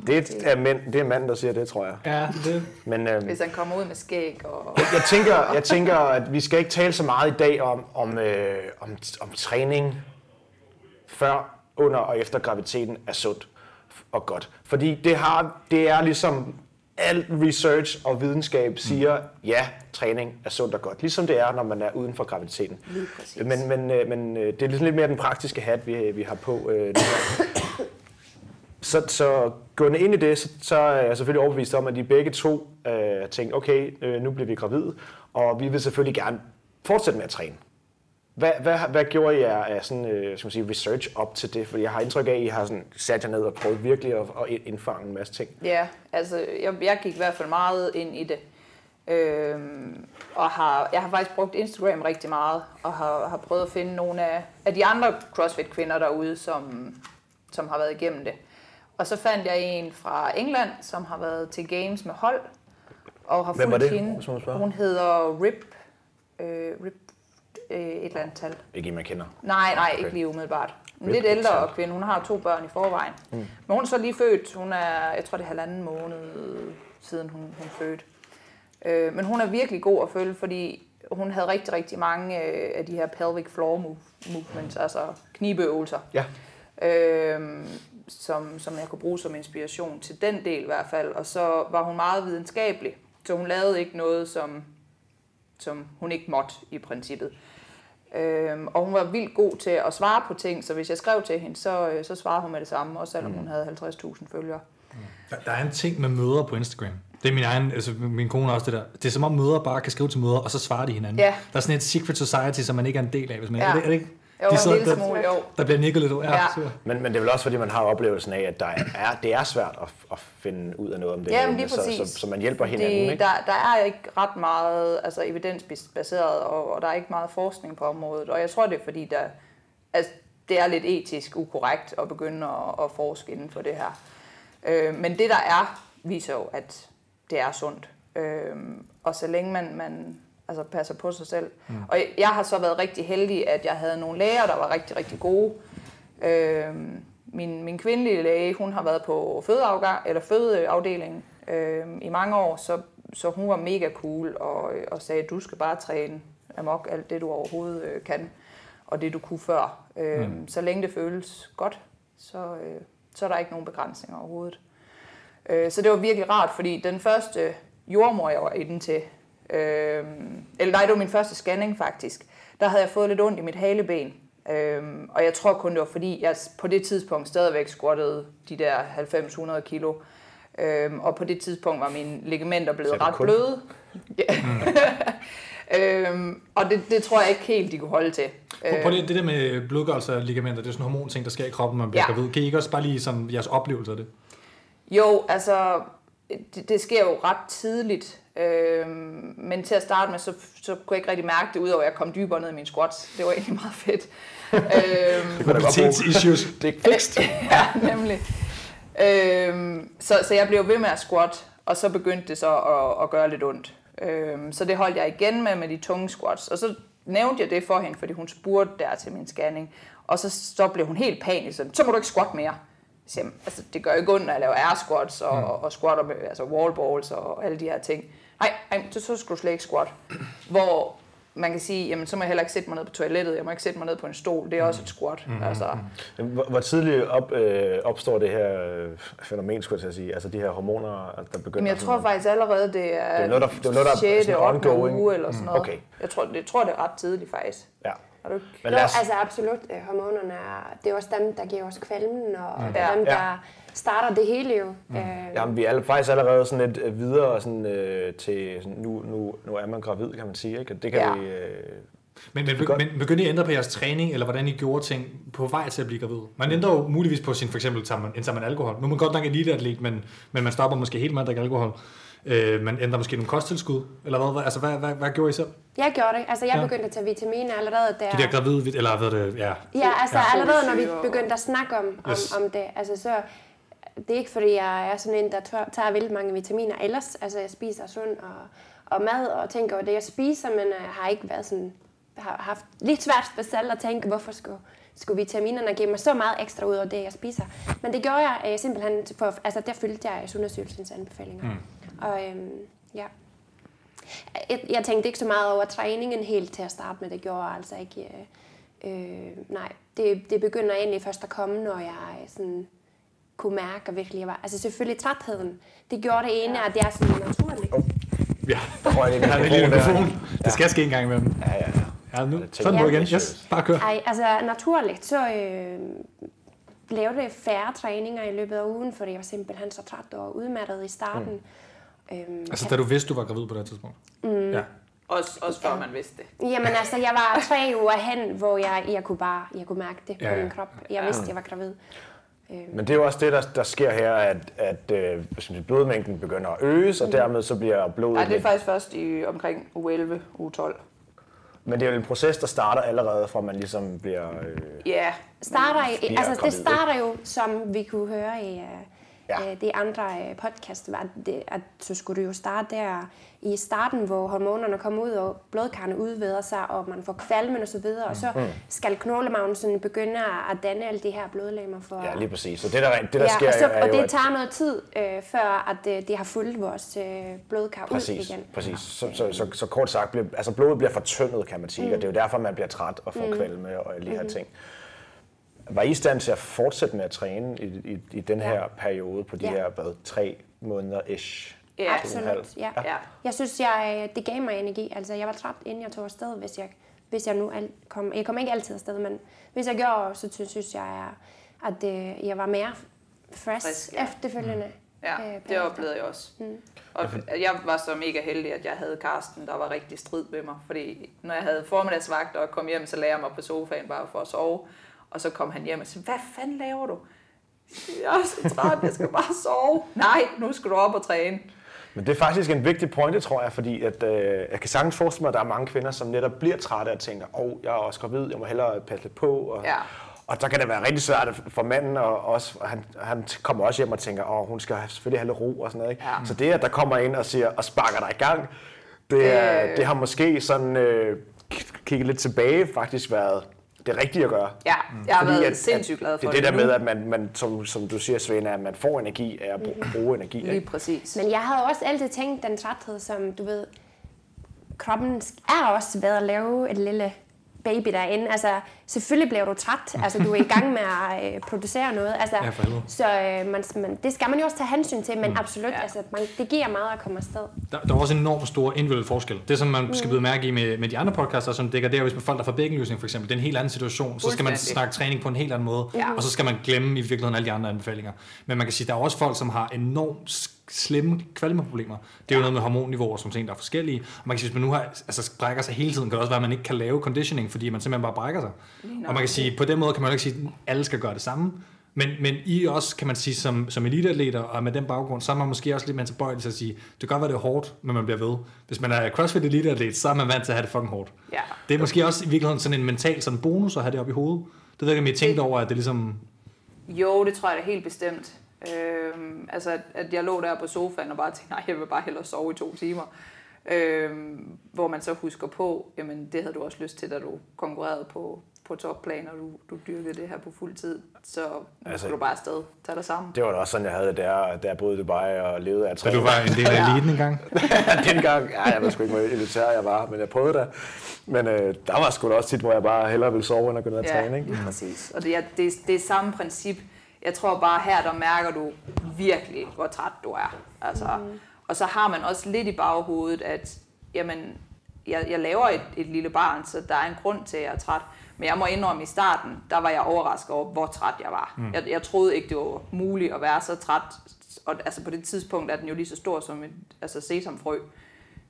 Det er, mænd, det er manden, der siger det, tror jeg. Ja, det... Men øhm, Hvis han kommer ud med skæg og... jeg, tænker, jeg tænker, at vi skal ikke tale så meget i dag om, om, øh, om, om træning før, under og efter graviditeten er sundt og godt. Fordi det, har, det er ligesom al research og videnskab siger, ja, træning er sundt og godt. Ligesom det er, når man er uden for graviditeten. Men, men, øh, men øh, det er lidt mere den praktiske hat, vi, vi har på øh, nu. Så, så gående ind i det, så, så er jeg selvfølgelig overbevist om, at de begge to øh, tænkte, okay, øh, nu bliver vi gravide, og vi vil selvfølgelig gerne fortsætte med at træne. Hvad, hvad, hvad gjorde I af sådan, øh, skal man sige, research op til det? Fordi jeg har indtryk af, at I har sådan sat jer ned og prøvet virkelig at, at indfange en masse ting. Ja, altså jeg, jeg gik i hvert fald meget ind i det. Øhm, og har, jeg har faktisk brugt Instagram rigtig meget, og har, har prøvet at finde nogle af, af de andre CrossFit-kvinder derude, som, som har været igennem det. Og så fandt jeg en fra England, som har været til Games med hold, og har Hvem var fulgt det, hende. Hun hedder Rip, øh, Rip øh, et eller andet tal. Ikke en, man kender. Nej, nej, Okay. ikke lige umiddelbart. En lidt ældre Patel. kvinde. Hun har to børn i forvejen. Mm. Men hun er så lige født. Hun er, jeg tror det er halvanden måned siden hun, hun fødte. Øh, men hun er virkelig god at følge, fordi hun havde rigtig, rigtig mange øh, af de her pelvic floor move, movements, altså knibeøvelser, Ja. øh, som, som jeg kunne bruge som inspiration til den del i hvert fald. Og så var hun meget videnskabelig, så hun lavede ikke noget, som, som hun ikke måtte i princippet. Øhm, og hun var vildt god til at svare på ting, så hvis jeg skrev til hende, så, øh, så svarede hun med det samme, også selvom hun havde 50.000 følgere. Der, der er en ting med møder på Instagram. Det er min egen, altså min kone også det der. Det er som om møder bare kan skrive til møder, og så svarer de hinanden. Ja. Der er sådan et secret society, som man ikke er en del af, hvis man Ja. er, det, er det ikke? Jo, en sidder- lille der, smule, jo. der bliver nikket lidt. Ja, Ja. super. Men, men det er vel også, fordi man har oplevelsen af, at der er, det er svært at, at finde ud af noget om det. Ja, her men emne, lige så, præcis. så, så man hjælper hinanden, det, ikke? der, der er ikke ret meget altså, evidensbaseret, og, og der er ikke meget forskning på området. Og jeg tror, det er fordi, der, altså, det er lidt etisk ukorrekt at begynde at, at forske inden for det her. Øh, men det, der er, viser jo, at det er sundt. Øh, og så længe man, man altså, passer på sig selv. Mm. Og jeg, har så været rigtig heldig, at jeg havde nogle læger, der var rigtig, rigtig gode. Øh, min, min kvindelige læge, hun har været på fødeafgang, eller fødeafdelingen øh, i mange år, så, så hun var mega cool og, og sagde, du skal bare træne amok alt det, du overhovedet øh, kan, og det, du kunne før. Øh, mm. Så længe det føles godt, så, øh, så er der ikke nogen begrænsninger overhovedet. Øh, så det var virkelig rart, fordi den første jordmor, jeg var inde til, øh, eller nej, det var min første scanning faktisk, der havde jeg fået lidt ondt i mit haleben. Øhm, og jeg tror kun, det var fordi, jeg på det tidspunkt stadigvæk squattede de der 90-100 kilo. Øhm, og på det tidspunkt var mine ligamenter blevet ret kun- bløde. Ja. <laughs> øhm, og det, det tror jeg ikke helt, de kunne holde til. Prøv, prøv lige, det der med blodgørelse og ligamenter, det er sådan en hormonting, der sker i kroppen, man bliver Ja. gravid. Kan I ikke også bare lige som jeres oplevelse af det? Jo, altså, det, det sker jo ret tidligt. Øhm, men til at starte med, så, så kunne jeg ikke rigtig mærke det, udover at jeg kom dybere ned i mine squats. Det var egentlig <laughs> meget fedt. bruge. Mobilitetsissues. Det er fikst. <laughs> ja, nemlig. Øhm, så, så jeg blev ved med at squat, og så begyndte det så at, at gøre lidt ondt. Øhm, så det holdt jeg igen med med de tunge squats. Og så nævnte jeg det for hende, fordi hun spurgte der til min scanning. Og så, så blev hun helt panisk. Sådan, så må du ikke squat mere. Så altså, det gør ikke ondt, når jeg laver air squats og, mm. og squatter med altså wall balls og alle de her ting. Nej, nej, så, så skulle du slet ikke squat. Hvor man kan sige, jamen så må jeg heller ikke sætte mig ned på toilettet, jeg må ikke sætte mig ned på en stol, det er også et squat. Mm. Altså, Hvor, hvor tidligt op, øh, opstår det her øh, fænomen, skulle jeg sige? Altså de her hormoner, der begynder... Jamen, jeg tror faktisk allerede, det er, Det er noget, der- det er noget, der er 6. sådan 8. ongoing. uge eller sådan noget. Okay. Jeg tror, det, jeg tror, det er ret tidligt faktisk. Ja. Har du ikke? Men os, altså absolut. Øh, Hormonerne er, det er også dem, der giver os kvalmen, og mm. det er Ja. dem, Ja. Starter det hele jo. Mm. Øh, jamen, vi er faktisk allerede sådan lidt øh, videre sådan, øh, til, sådan, nu, nu, nu er man gravid, kan man sige. Ikke? Det kan Ja. vi... Øh, Men, men, men begyndte I at ændre på jeres træning, eller hvordan I gjorde ting på vej til at blive gravid? Man ændrer jo muligvis på sin, for eksempel tager man, indtager man alkohol. Nu er man godt nok eliteatlet, men, men man stopper måske helt med at drikke alkohol. Øh, man ændrer måske nogle kosttilskud, eller hvad? Altså, hvad, hvad, hvad gjorde I selv? jeg gjorde det. Altså, jeg Ja. begyndte at tage vitaminer allerede der. De der gravide, eller hvad det, ja. Ja, altså Ja. allerede når vi begyndte at snakke om, om, Yes. om det. Altså så, det er ikke fordi, jeg er sådan en, der tør- tager vildt mange vitaminer ellers. Altså, jeg spiser sund og, og mad og tænker over det, jeg spiser, men jeg har ikke været sådan, har haft lidt svært specielt at tænke, hvorfor skulle, skulle vitaminerne give mig så meget ekstra ud af det, jeg spiser. Men det gjorde jeg øh, simpelthen, for, altså der fyldte jeg Sundhedsstyrelsens anbefalinger. Mm. Og øhm, ja, jeg, jeg tænkte ikke så meget over træningen helt til at starte med, det gjorde jeg altså ikke. Øh, øh, nej, det, det begynder egentlig først at komme, når jeg øh, sådan kunne mærke, at virkelig var... Altså selvfølgelig trætheden, det gjorde det ene, at det er sådan naturligt. Ja, Der røg lige jeg har en lille mikrofon. Det skal ske en gang imellem. Ja, ja, ja. Ja, nu. Sådan på Ja. igen. Yes, bare kør. Ej, altså naturligt, så øh, lavede jeg færre træninger i løbet af ugen, fordi jeg var simpelthen så træt og udmattet i starten. Mm. Øhm, Altså, da du vidste, du var gravid på det tidspunkt? Mm. Ja. Også, også før man vidste det. Jamen altså, jeg var tre uger hen, hvor jeg, jeg, kunne bare jeg kunne mærke det på Ja, ja. min krop. Jeg vidste, jeg var gravid. Men det er jo også det, der, der sker her, at, at øh, blodmængden begynder at øges, og dermed så bliver blodet... Nej, det er faktisk først i omkring uge 11, uge 12. Men det er jo en proces, der starter allerede fra, man ligesom bliver... Øh, Ja, Starter i, Bliver altså, det starter jo, som vi kunne høre i uh, Ja. ja. de andre uh, podcast, var det, at så skulle det jo starte der i starten, hvor hormonerne kommer ud, og blodkarrene udvider sig, og man får kvalmen og så videre, og så Mm. skal knoglemavnen sådan begynde at danne alle de her blodlegemer for... ja, lige præcis. Så det, der, det, der sker, ja, og, så, er og jo, det at- tager noget tid, øh, før at øh, det har fulgt vores øh, blodkar ud Præcis, igen. præcis. Så, så, så, så kort sagt, bliver, altså blodet bliver fortyndet, kan man sige, mm. og det er jo derfor, man bliver træt og får mm. kvalme og alle de her Mm-hmm. ting. Var I i stand til at fortsætte med at træne i, i, i den her Ja. periode på de Ja. her, hvad, tre måneder-ish? Ja, Absolut, ja. Ja. Jeg synes, jeg, det gav mig energi. Altså, jeg var træt, inden jeg tog afsted, hvis jeg, hvis jeg nu al, kom. Jeg kom ikke altid afsted, men hvis jeg gjorde, så sy- synes jeg, at øh, jeg var mere fresh, Frisk, ja. efterfølgende. Ja, øh, det oplevede jeg også. Mm. Og jeg var så mega heldig, at jeg havde Karsten, der var rigtig strid med mig. Fordi når jeg havde formiddagsvagt og kom hjem, så lagde jeg mig på sofaen bare for at sove. Og så kom han hjem og sagde, hvad fanden laver du? Jeg er så træt, jeg skal bare sove. Nej, nu skal du op og træne. Men det er faktisk en vigtig pointe, tror jeg, fordi at, øh, jeg kan sagtens forestille mig, at der er mange kvinder, som netop bliver trætte og tænker, åh, oh, jeg er også gravid, jeg må hellere passe lidt på. Og, Ja. og der kan det være rigtig svært for manden, og også, og han, han kommer også hjem og tænker, åh, hun skal selvfølgelig have lidt ro og sådan noget. Ikke? Ja. Så det, at der kommer ind og siger, og sparker dig i gang, det, er, Øh. det har måske sådan øh, kigget lidt tilbage faktisk været det rigtige at gøre. Ja, jeg har Fordi været at- sindssygt glad for det. er det det der med, at man, man som, som du siger, Svend, at man får energi af at bruge, bruge energi. Lige Ikke? præcis. Men jeg havde også altid tænkt, den træthed, som du ved, kroppen er også ved at lave et lille baby derinde. Altså, selvfølgelig bliver du træt. <laughs> Altså, du er i gang med at øh, producere noget. Altså, Ja, så øh, man, man, det skal man jo også tage hensyn til, men absolut, Ja. altså, man, det giver meget at komme afsted. Der, der er også en enormt stor individuel forskel. Det, som man skal blive mærke i med, med de andre podcaster, som dækker der, hvis man folk, der får bækkenløsning for eksempel, det er en helt anden situation. Så skal man snakke træning på en helt anden måde, Ja. og så skal man glemme i virkeligheden alle de andre anbefalinger. Men man kan sige, der er også folk, som har enormt slemme kvalmeproblemer. Det er jo noget med hormonniveauer, som ting, der er forskellige. Og man kan sige, hvis man nu har, altså, brækker sig hele tiden, kan det også være, at man ikke kan lave conditioning, fordi man simpelthen bare brækker sig. Og man kan sige, på den måde kan man jo ikke sige, at alle skal gøre det samme. Men, men I også, kan man sige, som, som eliteatleter, og med den baggrund, så er man måske også lidt mere tilbøjelig til at sige, det kan godt være, det er hårdt, men man bliver ved. Hvis man er CrossFit eliteatlet, så er man vant til at have det fucking hårdt. Ja. Det er måske også i virkeligheden sådan en mental sådan bonus at have det op i hovedet. Det ved jeg ikke, om I tænkte over, at det ligesom... Jo, det tror jeg da helt bestemt. Øhm, altså, at, at jeg lå der på sofaen og bare tænkte, nej, jeg vil bare hellere sove i to timer. Øhm, hvor man så husker på, jamen det havde du også lyst til, da du konkurrerede på, på topplan, og du, du dyrkede det her på fuld tid. Så Altså- skal du bare afsted. Tag dig sammen. Det var da også sådan, jeg havde det der, da jeg boede i Dubai og levede af at Da træne. du var en del af eliten engang. <laughs> dengang, ja, jeg ved sgu ikke, hvor elitær jeg var, men jeg prøvede det. Men øh, der var sgu da også tit, hvor jeg bare hellere ville sove, end at gå ned og træne. Ikke? lige præcis. Og det er, det, det er samme princip. Jeg tror bare her, der mærker du virkelig, hvor træt du er. Altså, mm. Og så har man også lidt i baghovedet, at jamen, jeg, jeg laver et, et lille barn, så der er en grund til, at jeg er træt. Men jeg må indrømme, i starten, der var jeg overrasket over, hvor træt jeg var. Mm. Jeg, jeg troede ikke, det var muligt at være så træt. Og altså på det tidspunkt er den jo lige så stor som et altså sesamfrø.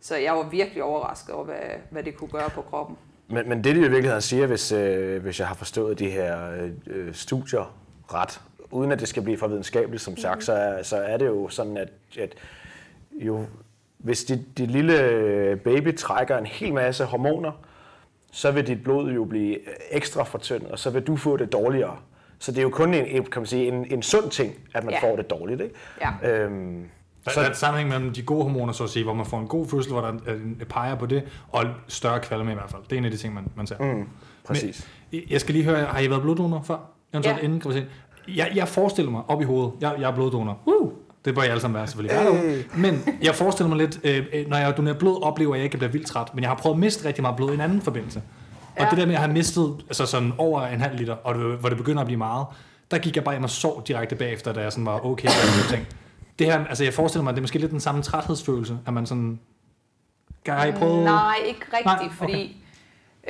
Så jeg var virkelig overrasket over, hvad, hvad det kunne gøre på kroppen. Men, men det, de i virkeligheden siger, hvis, øh, hvis jeg har forstået de her øh, studier ret, uden at det skal blive for videnskabeligt, som sagt, så, er, så er det jo sådan, at, at jo, hvis dit, dit lille baby trækker en hel masse hormoner, så vil dit blod jo blive ekstra fortyndet, og så vil du få det dårligere. Så det er jo kun en, kan man sige, en, en sund ting, at man Ja. får det dårligt. Ikke? Ja. Øhm, Der, der er et sammenhæng mellem de gode hormoner, så at sige, hvor man får en god fødsel, hvor der er en peger på det, og større kvalme i hvert fald. Det er en af de ting, man, man ser. Mm, præcis. Men, jeg skal lige høre, har I været bloddonor før? Eventuelt Ja. inden graviditet? Jeg, jeg forestiller mig op i hovedet, jeg, jeg er bloddonor. Uh! Det bør I alle sammen være, selvfølgelig. Hey. derude. Men jeg forestiller mig lidt, øh, øh, når jeg donerer blod, oplever jeg ikke, at jeg bliver vildt træt. Men jeg har prøvet at miste rigtig meget blod i en anden forbindelse. Og Ja. det der med at have mistet altså sådan over en halv liter, og det, hvor det begynder at blive meget, der gik jeg bare hjem og sov direkte bagefter, da jeg sådan var okay. Og sådan ting. Det her, altså jeg forestiller mig, at det er måske lidt den samme træthedsfølelse, at man sådan... Har I prøvet? Nej, ikke rigtigt, Nej, okay. fordi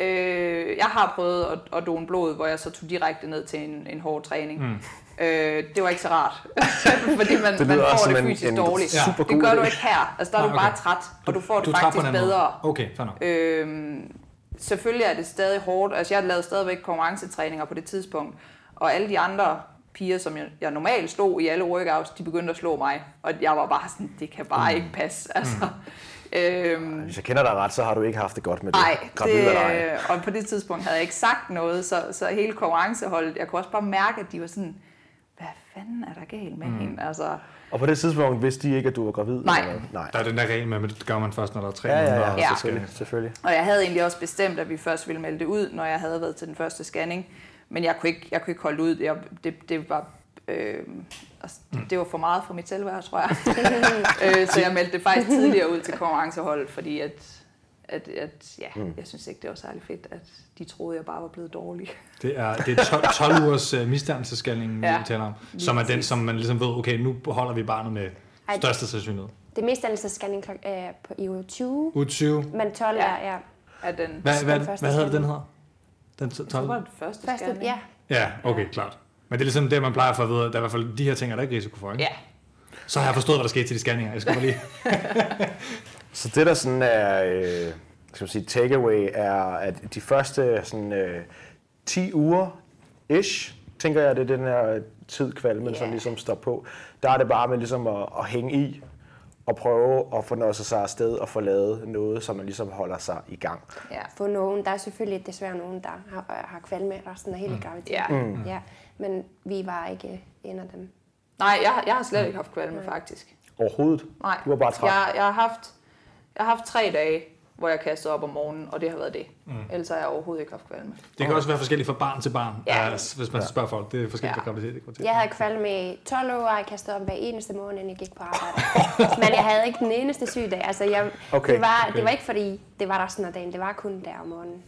øh, jeg har prøvet at, at done blod, hvor jeg så tog direkte ned til en, en hård træning. Mm. Øh, det var ikke så rart, <laughs> fordi man, Det man får det en- fysisk en dårligt. super Det gør du ikke her. Altså, der er Nej, du bare okay. træt, og du får det du træt på faktisk en bedre. Okay, fair nok. Øhm, selvfølgelig er det stadig hårdt. Altså, jeg lavede stadigvæk konkurrencetræninger på det tidspunkt. Og alle de andre piger, som jeg, jeg normalt slog i alle workouts, de begyndte at slå mig. Og jeg var bare sådan, det kan bare ikke passe. Altså, øhm, Hvis jeg kender dig ret, så har du ikke haft det godt med det. Nej, det, og på det tidspunkt havde jeg ikke sagt noget, så, så hele konkurrenceholdet, jeg kunne også bare mærke, at de var sådan, fanden er der galt med mm. hende? Altså, Og på det tidspunkt vidste de ikke, at du var gravid? Nej. eller? Nej. Der er den der regel med, at det gør man først, når der er tre Ja, ja, måneder. ja, og Ja. så skal- selvfølgelig. selvfølgelig. og jeg havde egentlig også bestemt, at vi først ville melde det ud, når jeg havde været til den første scanning. Men jeg kunne ikke, jeg kunne ikke holde ud. Jeg, det, det var... Øh, altså, det, det var for meget for mit selvværd, tror jeg. <laughs> øh, så jeg meldte det faktisk tidligere ud til konkurrenceholdet, fordi at, at, at ja, Mm. jeg synes ikke, det var særlig fedt, at de troede, jeg bare var blevet dårlig. <laughs> Det er, det er 12, 12 ugers uh, misdannelseskalning, ja. Ja, vi taler om, som er den, som man ligesom ved, okay, nu holder vi barnet med Ej, største sandsynlighed. Det meste dannelsesscanning klok- øh, på i uge 20, Uge 20. men 12 Ja. er, ja. At den, Hvad, hvad, Den første hvad hedder det, den hedder? Den så 12? var det første, Første, scanning. ja. Ja, okay, klart. Men det er ligesom det, man plejer for at vide, at der er i hvert fald de her ting, er der ikke risiko for, ikke? Ja, Så har jeg forstået, hvad der skete til de scanninger. Jeg skal bare lige... <laughs> <laughs> Så det, der sådan er, øh, skal man sige, takeaway, er, at de første sådan, øh, 10 uger, ish, tænker jeg, det er den her tid, kvalmen yeah. Som ligesom står på. Der er det bare med ligesom at, at hænge i, og prøve at få noget sig afsted og få lavet noget, som man ligesom holder sig i gang. ja. For nogen, der er selvfølgelig desværre nogen, der har, har kvalme resten af hele graviditeten. Ja. Mm. ja. Men vi var ikke en af dem. Nej, jeg, har- jeg har slet ikke haft kvalme, faktisk. Overhovedet. Nej. Du var bare træt. Jeg, jeg, har haft, jeg har haft tre dage, hvor jeg kastede op om morgenen, og det har været det. Mm. Ellers har jeg overhovedet ikke haft kvalme. Det kan også være forskelligt fra barn til barn, Ja. altså, hvis man spørger folk. Det er forskelligt Ja. fra graviditet. Jeg havde kvalme i 12 år, og jeg kastede op hver eneste morgen, inden jeg gik på arbejde. <laughs> Men jeg havde ikke den eneste sygedag. Altså, jeg, Okay, det, var, okay. det var ikke fordi, det var resten af dagen. Det var kun der om morgenen.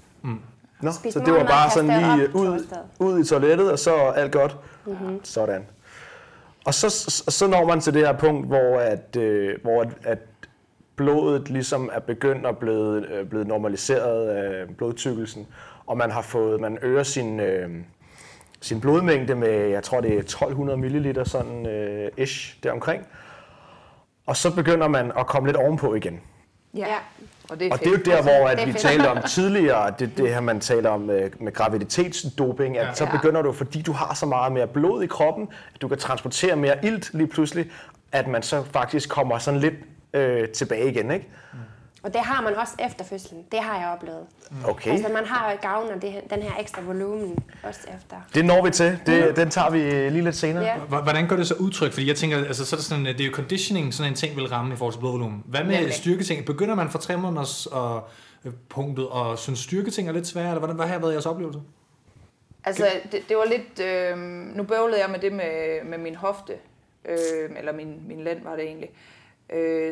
Nå, Spiste så det var bare sådan lige op ud, ud i toilettet, og så alt godt. Mm-hmm. Sådan. Og så, så, så når man til det her punkt, hvor, at, øh, hvor at, at blodet ligesom er begyndt at blive, øh, blevet normaliseret af blodtykkelsen, og man har fået, man øger sin, øh, sin blodmængde med, jeg tror det er 1200 ml sådan øh, ish deromkring. Og så begynder man at komme lidt ovenpå igen. Ja. Og det er Og det er jo der, hvor at vi talte om <laughs> tidligere, det, det her, man taler om med, med graviditetsdoping, at Ja. så Ja. begynder du, fordi du har så meget mere blod i kroppen, at du kan transportere mere ilt lige pludselig, at man så faktisk kommer sådan lidt øh, tilbage igen, ikke? Og det har man også efter fødslen. Det har jeg oplevet. Okay, Altså, man har gavn af det, den her ekstra volumen også efter. det når vi til. Det, den tager vi lige lidt senere. Ja. H- Hvordan gør det så udtryk? Fordi jeg tænker, altså, så er det, sådan, at det er jo conditioning, sådan en ting vil ramme i forhold til blodvolumen. Hvad med Nemlig. styrketing? Begynder man fra tre måneders og, øh, punktet og synes styrketing er lidt sværere? Eller hvordan, hvad har været jeres oplevelse? Altså, det, det var lidt... Øh, nu bøvlede jeg med det med, med min hofte. Øh, eller min, min lænd var det egentlig. Øh,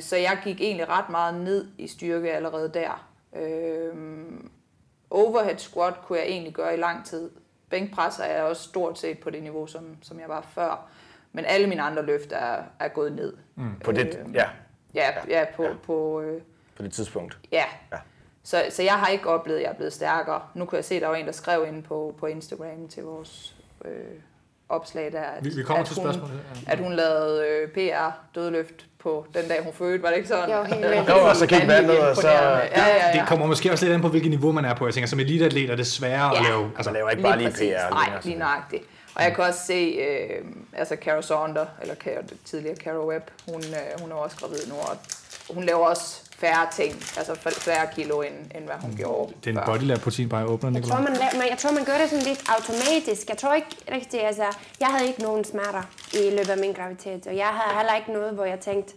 så jeg gik egentlig ret meget ned i styrke allerede der. Øh, overhead squat kunne jeg egentlig gøre i lang tid. Bænkpres er jeg også stort set på det niveau, som, som jeg var før. Men alle mine andre løft er, er gået ned. Mm. På det, Øh, ja, Ja, ja på, Ja. på, øh, på det tidspunkt. Ja. Ja. Så, så jeg har ikke oplevet, at jeg er blevet stærkere. Nu kan jeg se, at der var en, der skrev ind på, på Instagram til vores øh, opslag der, at, Vi, vi kommer at, til hun, spørgsmålet. Ja. at hun lavede øh, PR dødløft på den dag, hun fødte. Var det ikke sådan? Jo, helt <laughs> vildt. Jo, og så gik vandet, og så- imponerende. Ja, ja, ja. Det kommer måske også lidt an på, hvilket niveau man er på. Jeg tænker, som eliteatlet er det sværere at Ja. lave. Altså, man laver ikke bare lige præcis. PR. Nej, længere, lige nøjagtigt. Og jeg kan også se, øh, altså Cara Sander, eller tidligere Cara Webb, hun, øh, hun er også gravid nu, og hun laver også færre ting, altså færre kilo, end, end hvad hun gjorde Det er en før. bodylab proteinbar åbner, Jeg tror, man, men jeg tror, man gør det sådan lidt automatisk. Jeg tror ikke rigtig, altså, jeg havde ikke nogen smerter i løbet af min graviditet, og jeg havde heller ikke noget, hvor jeg tænkte,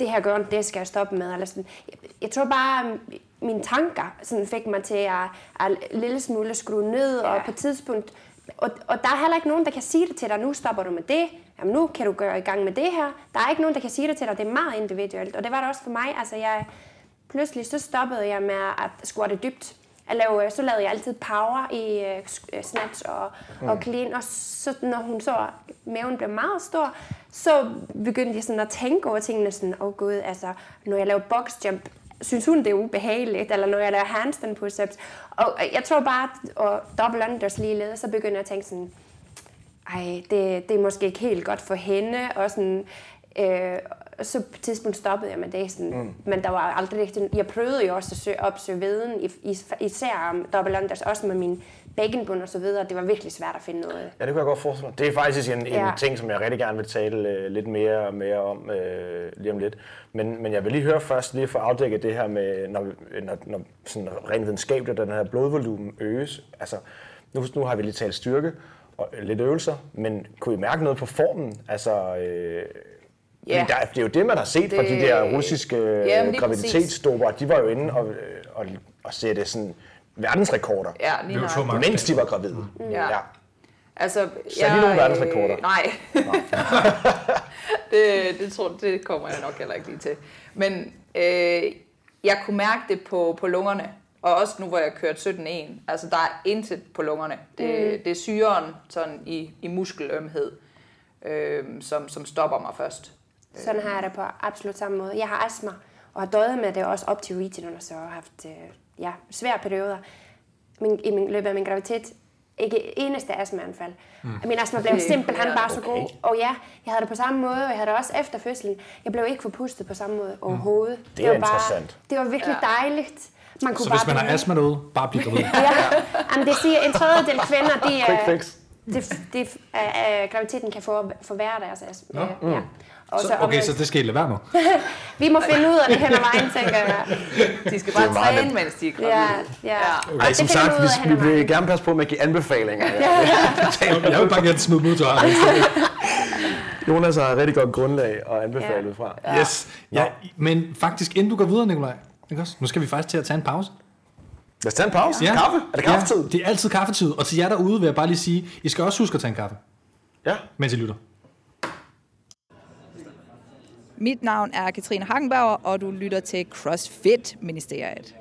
det her gør det skal jeg stoppe med. Eller sådan. Jeg, jeg tror bare, mine tanker sådan fik mig til at, at lille smule skrue ned, ja. og på et tidspunkt, og, og der er heller ikke nogen, der kan sige det til dig, nu stopper du med det, Jamen, nu kan du gøre i gang med det her. Der er ikke nogen, der kan sige det til dig, det er meget individuelt, og det var det også for mig. Altså, jeg, pludselig så stoppede jeg med at squatte dybt. Jeg lavede, så lavede jeg altid power i uh, snatch og, mm. og clean, og så når hun så, maven blev meget stor, så begyndte jeg sådan at tænke over tingene sådan, åh oh gud, altså, når jeg laver box jump, synes hun, det er ubehageligt, eller når jeg laver handstand push-ups. Og jeg tror bare, at- og double unders ligeledes, så begynder jeg at tænke sådan, ej, det, det er måske ikke helt godt for hende, og sådan, øh, så på et tidspunkt stoppede jeg med det, sådan, mm. men der var aldrig rigtig, jeg prøvede jo også at søge, opsøge viden, især om double unders, også med min bækkenbund og så videre, det var virkelig svært at finde noget. Ja, det kunne jeg godt forestille mig. Det er faktisk en, en Ja. ting, som jeg rigtig gerne vil tale øh, lidt mere og mere om øh, lige om lidt. Men, men jeg vil lige høre først, lige for at afdække det her med, når, når, når sådan rent videnskabeligt, den her blodvolumen øges. Altså, nu, nu har vi lige talt styrke og lidt øvelser, men kunne I mærke noget på formen? Altså, øh, Ja. ja. der, det er jo det, man har set fra Det- de der russiske Jamen, lige graviditetsdoper. De var jo inde og, og, og sætte sådan verdensrekorder, Ja, lige Det var nok. mens de var gravide. Ja. ja. Altså, Satte I nogle verdensrekorder? Øh, nej. <laughs> det, det, tror, det kommer jeg nok heller ikke lige til. Men øh, jeg kunne mærke det på, på lungerne. Og også nu, hvor jeg kørte 17.1. Altså, der er intet på lungerne. Det, mm. det er syren sådan i, i muskelømhed, øh, som, som stopper mig først. Sådan har jeg det på absolut samme måde. Jeg har astma, og har døjet med det også op til weekenden, og så har haft øh, ja, svære perioder min, i min løbet af min graviditet. Ikke eneste astmaanfald. Mm. Min astma blev Det er simpelthen bare så imponerende. god. Og ja, jeg havde det på samme måde, og jeg havde det også efter fødslen. Jeg blev ikke forpustet på samme måde overhovedet. Det er var bare, interessant. Det var virkelig Ja. dejligt. Man kunne Så bare hvis man har blive- astma derude, bare bliv gravid. <laughs> Ja, Jamen, det siger en tredjedel kvinder, de, Quick er, fix. det, det, uh, graviditeten kan for, forværre deres astma. Nå. Ja. Og Så, okay, så det skal I lade være med. <laughs> vi må finde ud af det hen ad vejen, tænker jeg. De skal bare træne, nemt. mens de er gravide. Ja, ja. Ja. Og Ej, som sagt, vi, vi vil vejen. gerne passe på med at give anbefalinger. <laughs> Jeg vil bare gerne smide til Arne. Jonas har et rigtig godt grundlag at anbefale Ja. fra. Yes. Ja, men faktisk, inden du går videre, Nikolaj, ikke også? nu skal vi faktisk til at tage en pause. Lad os tage en pause. Ja. Kaffe? Er det kaffetid? Ja, det er altid kaffetid. Og til jer derude vil jeg bare lige sige, I skal også huske at tage en kaffe, Ja. mens I lytter. Mit navn er Katrine Hagenbauer, og du lytter til CrossFit-ministeriet.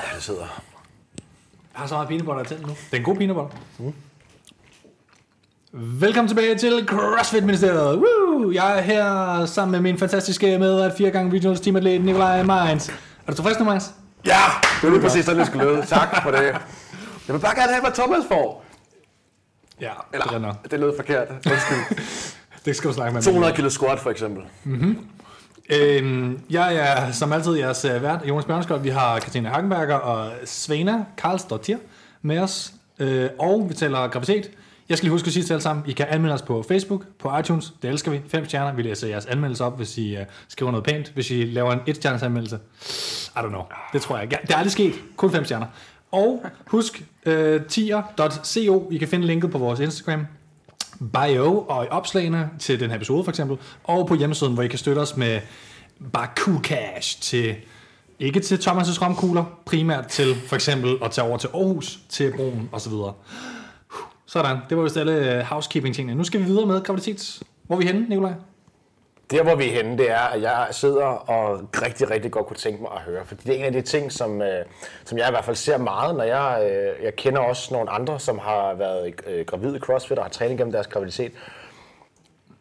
Ja, det sidder. Jeg har så meget peanut butter til nu. Det er en god peanut butter. Mm. Velkommen tilbage til CrossFit Ministeriet. Woo! Jeg er her sammen med min fantastiske medret, fire gange regionals teamatlet Nikolaj Mainz. Er du tilfreds nu, Mainz? Ja, det er lige præcis sådan, det skulle lyde. Tak for det. Jeg vil bare gerne have, hvad Thomas får. Ja, Eller, det er nok. det lød forkert. Undskyld. <laughs> Det skal du snakke med. 200 kilo squat for eksempel. Øhm, jeg er som altid jeres uh, vært, Jonas Bjørnskjold. Vi har Katrine Hagenberger og Svena Karlsdottir med os. Øh, og vi taler graviditet. Jeg skal lige huske at sige til jer alle sammen, I kan anmelde os på Facebook, på iTunes. Det elsker vi. Fem stjerner. Vi læser jeres anmeldelse op, hvis I uh, skriver noget pænt. Hvis I laver en et stjerners anmeldelse. I don't know. Det tror jeg ikke. Det er aldrig sket. Kun fem stjerner. Og husk øh, uh, tier.co. I kan finde linket på vores Instagram bio og i opslagene til den her episode for eksempel, og på hjemmesiden, hvor I kan støtte os med bare cool cash til, ikke til Thomas' romkugler, primært til for eksempel at tage over til Aarhus, til broen og så videre. Sådan, det var vist alle øh, housekeeping-tingene. Nu skal vi videre med graviditet. Hvor er vi henne, Nikolaj? Der, hvor vi er henne, det er, at jeg sidder og rigtig, rigtig godt kunne tænke mig at høre. For det er en af de ting, som, øh, som jeg i hvert fald ser meget, når jeg, øh, jeg kender også nogle andre, som har været øh, gravide i CrossFit og har trænet gennem deres graviditet.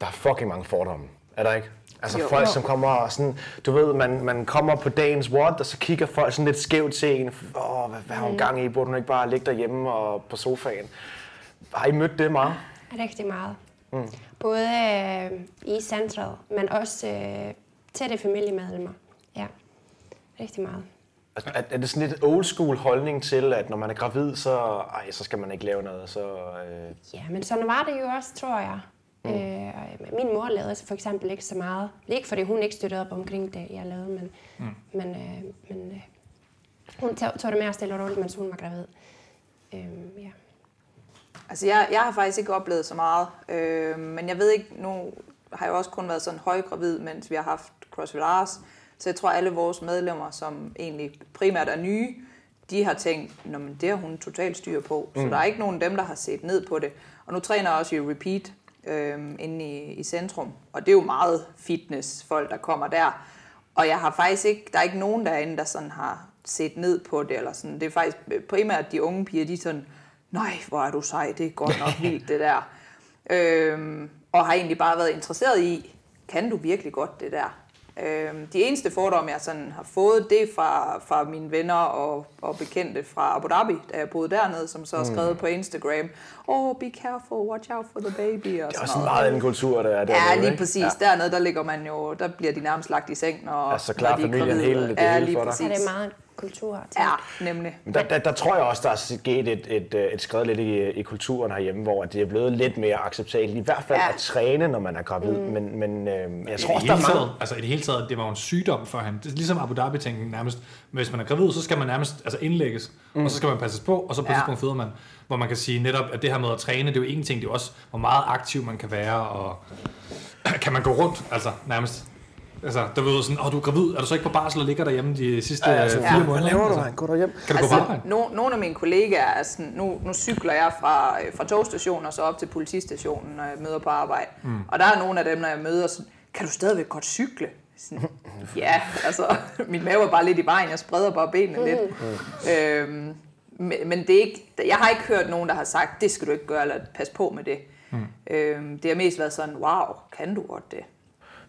Der er fucking mange fordomme, er der ikke? Altså Jo. folk, som kommer og sådan, du ved, man, man kommer på dagens what, og så kigger folk sådan lidt skævt til en. Åh, hvad, hvad har hun gang i? Burde hun ikke bare ligge derhjemme og på sofaen? Har I mødt det meget? Rigtig meget. Mm. Både øh, i centret, men også øh, tætte familiemedlemmer. Ja, rigtig meget. Er, er- er det sådan lidt old school holdning til, at når man er gravid, så, ej, så skal man ikke lave noget? Så, øh, Ja, men sådan var det jo også, tror jeg. Mm. Øh, min mor lavede for eksempel ikke så meget. Ikke fordi hun ikke støttede op omkring det, jeg lavede, men, mm. men, øh, men øh, hun tog, tog det mere stille og roligt, mens hun var gravid. Øh, ja. Altså, jeg, jeg har faktisk ikke oplevet så meget, øh, men jeg ved ikke, nu har jeg også kun været sådan højgravid, mens vi har haft CrossFit Ars, så jeg tror, alle vores medlemmer, som egentlig primært er nye, de har tænkt, men det har hun totalt styr på. Mm. Så der er ikke nogen af dem, der har set ned på det. Og nu træner jeg også i Repeat øh, inde i, i centrum, og det er jo meget fitness-folk, der kommer der. Og jeg har faktisk ikke, der er ikke nogen derinde, der sådan har set ned på det, eller sådan. Det er faktisk primært de unge piger, de sådan, nej, hvor er du sej, det er godt nok vildt det der. Øhm, og har egentlig bare været interesseret i, kan du virkelig godt det der? Øhm, de eneste fordomme, jeg sådan har fået, det er fra, fra mine venner og, og bekendte fra Abu Dhabi, da jeg boede dernede, som så har skrevet mm. på Instagram, oh, be careful, watch out for the baby. Og det er også en meget anden kultur, der er dernede. Ja, lige præcis. Ja. Dernede, der ligger man jo, der bliver de nærmest lagt i seng, når, altså, klar, når de er familien hele, det ja, hele lige for dig. præcis. Så det er meget kultur. Til. Ja, nemlig. Men der, der, der tror jeg også, der er sket et, et, et skridt lidt i, i kulturen herhjemme, hvor det er blevet lidt mere acceptabelt. I hvert fald ja. at træne, når man er gravid. Mm. Men, men øh, jeg tror også, der er mange... Taget, altså i det hele taget, det var jo en sygdom for ham. Det er ligesom Abu dhabi tænken nærmest. Hvis man er gravid, så skal man nærmest altså indlægges, mm. og så skal man passes på, og så på ja. tidspunkt føder man. Hvor man kan sige netop, at det her med at træne, det er jo en ting, det er også, hvor meget aktiv man kan være, og <clears throat> kan man gå rundt, altså nærmest. Altså, der ved sådan, åh, oh, du er gravid, er du så ikke på barsel og ligger derhjemme de sidste ja, altså, fire ja. måneder? Hvad laver du, altså, Gå derhjem. Kan du altså, gå på arbejde? No, nogle af mine kollegaer er sådan, nu, nu cykler jeg fra, øh, fra togstationen og så op til politistationen, når jeg møder på arbejde. Mm. Og der er nogle af dem, når jeg møder, sådan, kan du stadigvæk godt cykle? Sådan, <laughs> ja, altså, <laughs> min mave er bare lidt i vejen, jeg spreder bare benene lidt. Mm. Øhm, men det er ikke, jeg har ikke hørt nogen, der har sagt, det skal du ikke gøre, eller pas på med det. Mm. Øhm, det har mest været sådan, wow, kan du godt det?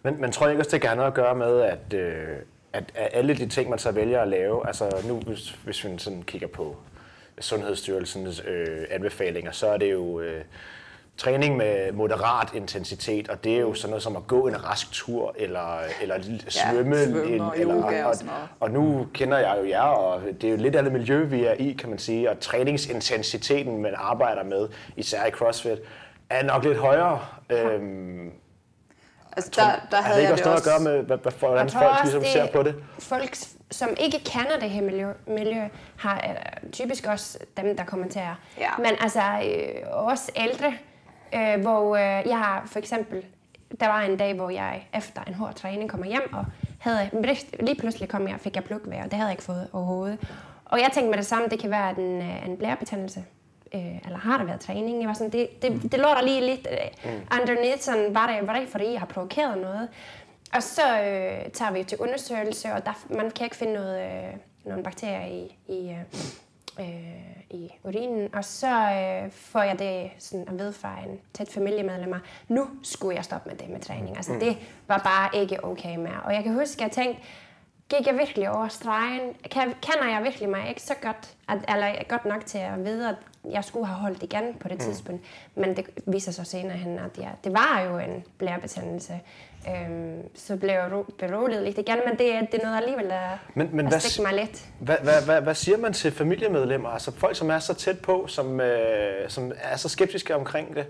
Men, men tror jeg ikke også, det kan noget at gøre med, at, øh, at, at alle de ting, man så vælger at lave, altså nu hvis, hvis vi sådan kigger på Sundhedsstyrelsens øh, anbefalinger, så er det jo øh, træning med moderat intensitet, og det er jo sådan noget som at gå en rask tur, eller, eller svømme. Ja, en, eller, og, og, og nu kender jeg jo jer, og det er jo lidt af det miljø, vi er i, kan man sige, og træningsintensiteten, man arbejder med, især i CrossFit, er nok lidt højere. Øhm, Altså, der, der havde det ikke også noget også... at gøre med, hvad, hvad, hvordan folk ligesom det, ser på det? Folk, som ikke kender det her miljø, miljø har uh, typisk også dem, der kommenterer. Ja. Men altså øh, også ældre, øh, hvor øh, jeg har for eksempel, der var en dag, hvor jeg efter en hård træning kommer hjem, og havde, lige pludselig kom jeg fik jeg plukvejr, og det havde jeg ikke fået overhovedet. Og jeg tænkte med det samme, det kan være en, øh, en blærebetændelse øh, eller har der været træning? Jeg var sådan, det, det, det lå der lige lidt øh, mm. underneath, sådan, var det, var det fordi, jeg har provokeret noget? Og så øh, tager vi til undersøgelse, og der, man kan ikke finde noget, øh, nogle bakterier i, i, øh, øh, i urinen. Og så øh, får jeg det sådan at vide fra en tæt familiemedlem, nu skulle jeg stoppe med det med træning. Altså mm. det var bare ikke okay mere. Og jeg kan huske, at jeg tænkte, gik jeg virkelig over stregen? Kan, kender jeg virkelig mig ikke så godt, at, eller godt nok til at vide, at jeg skulle have holdt igen på det mm. tidspunkt. Men det viser sig senere hen, at ja, det var jo en blærebetændelse. Øhm, så blev jeg beroliget lidt igen, men det, det er noget alligevel, der, men, men stikker mig lidt. Hvad, hvad, hvad, hvad siger man til familiemedlemmer, altså folk, som er så tæt på, som, øh, som er så skeptiske omkring det?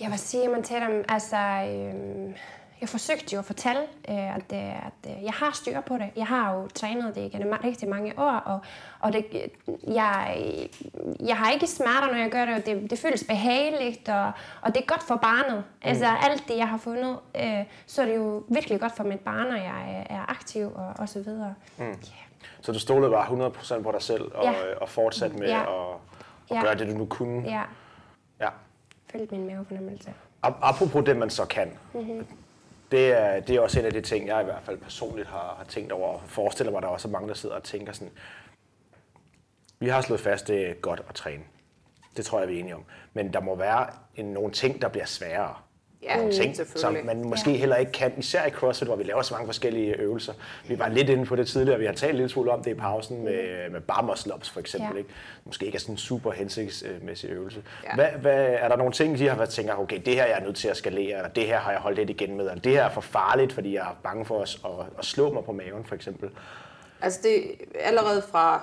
Ja, hvad siger man til dem? Altså, øh, jeg forsøgte jo at fortælle, øh, at, øh, at øh, jeg har styr på det. Jeg har jo trænet det gennem rigtig mange år, og, og det, jeg, jeg har ikke smerter, når jeg gør det, og det, det føles behageligt, og, og det er godt for barnet. Mm. Altså alt det, jeg har fundet, øh, så er det jo virkelig godt for mit barn, og jeg er aktiv, og, og så videre. Mm. Yeah. Så du stolede bare 100% på dig selv, og, ja. og fortsatte med ja. at, at ja. gøre det, du nu kunne? Ja. Ja. Følte min mavefornemmelse. Apropos det, man så kan. Mm-hmm det er, det er også en af de ting, jeg i hvert fald personligt har, har tænkt over. Og forestiller mig, at der også er mange, der sidder og tænker sådan, vi har slået fast, det er godt at træne. Det tror jeg, vi er enige om. Men der må være en, nogle ting, der bliver sværere. Ja, nogle ting, som man måske ja. heller ikke kan, især i CrossFit, hvor vi laver så mange forskellige øvelser. Vi var lidt inde på det tidligere, vi har talt lidt smule om det i pausen med, med bar muscle ups for eksempel. Ja. Ikke? Måske ikke er sådan en super hensigtsmæssig øvelse. Ja. Hvad, hvad, er der nogle ting, de har været tænker, okay, det her jeg er nødt til at skalere, eller det her har jeg holdt lidt igen med, eller det her er for farligt, fordi jeg er bange for at, at, at slå mig på maven for eksempel? Altså det allerede fra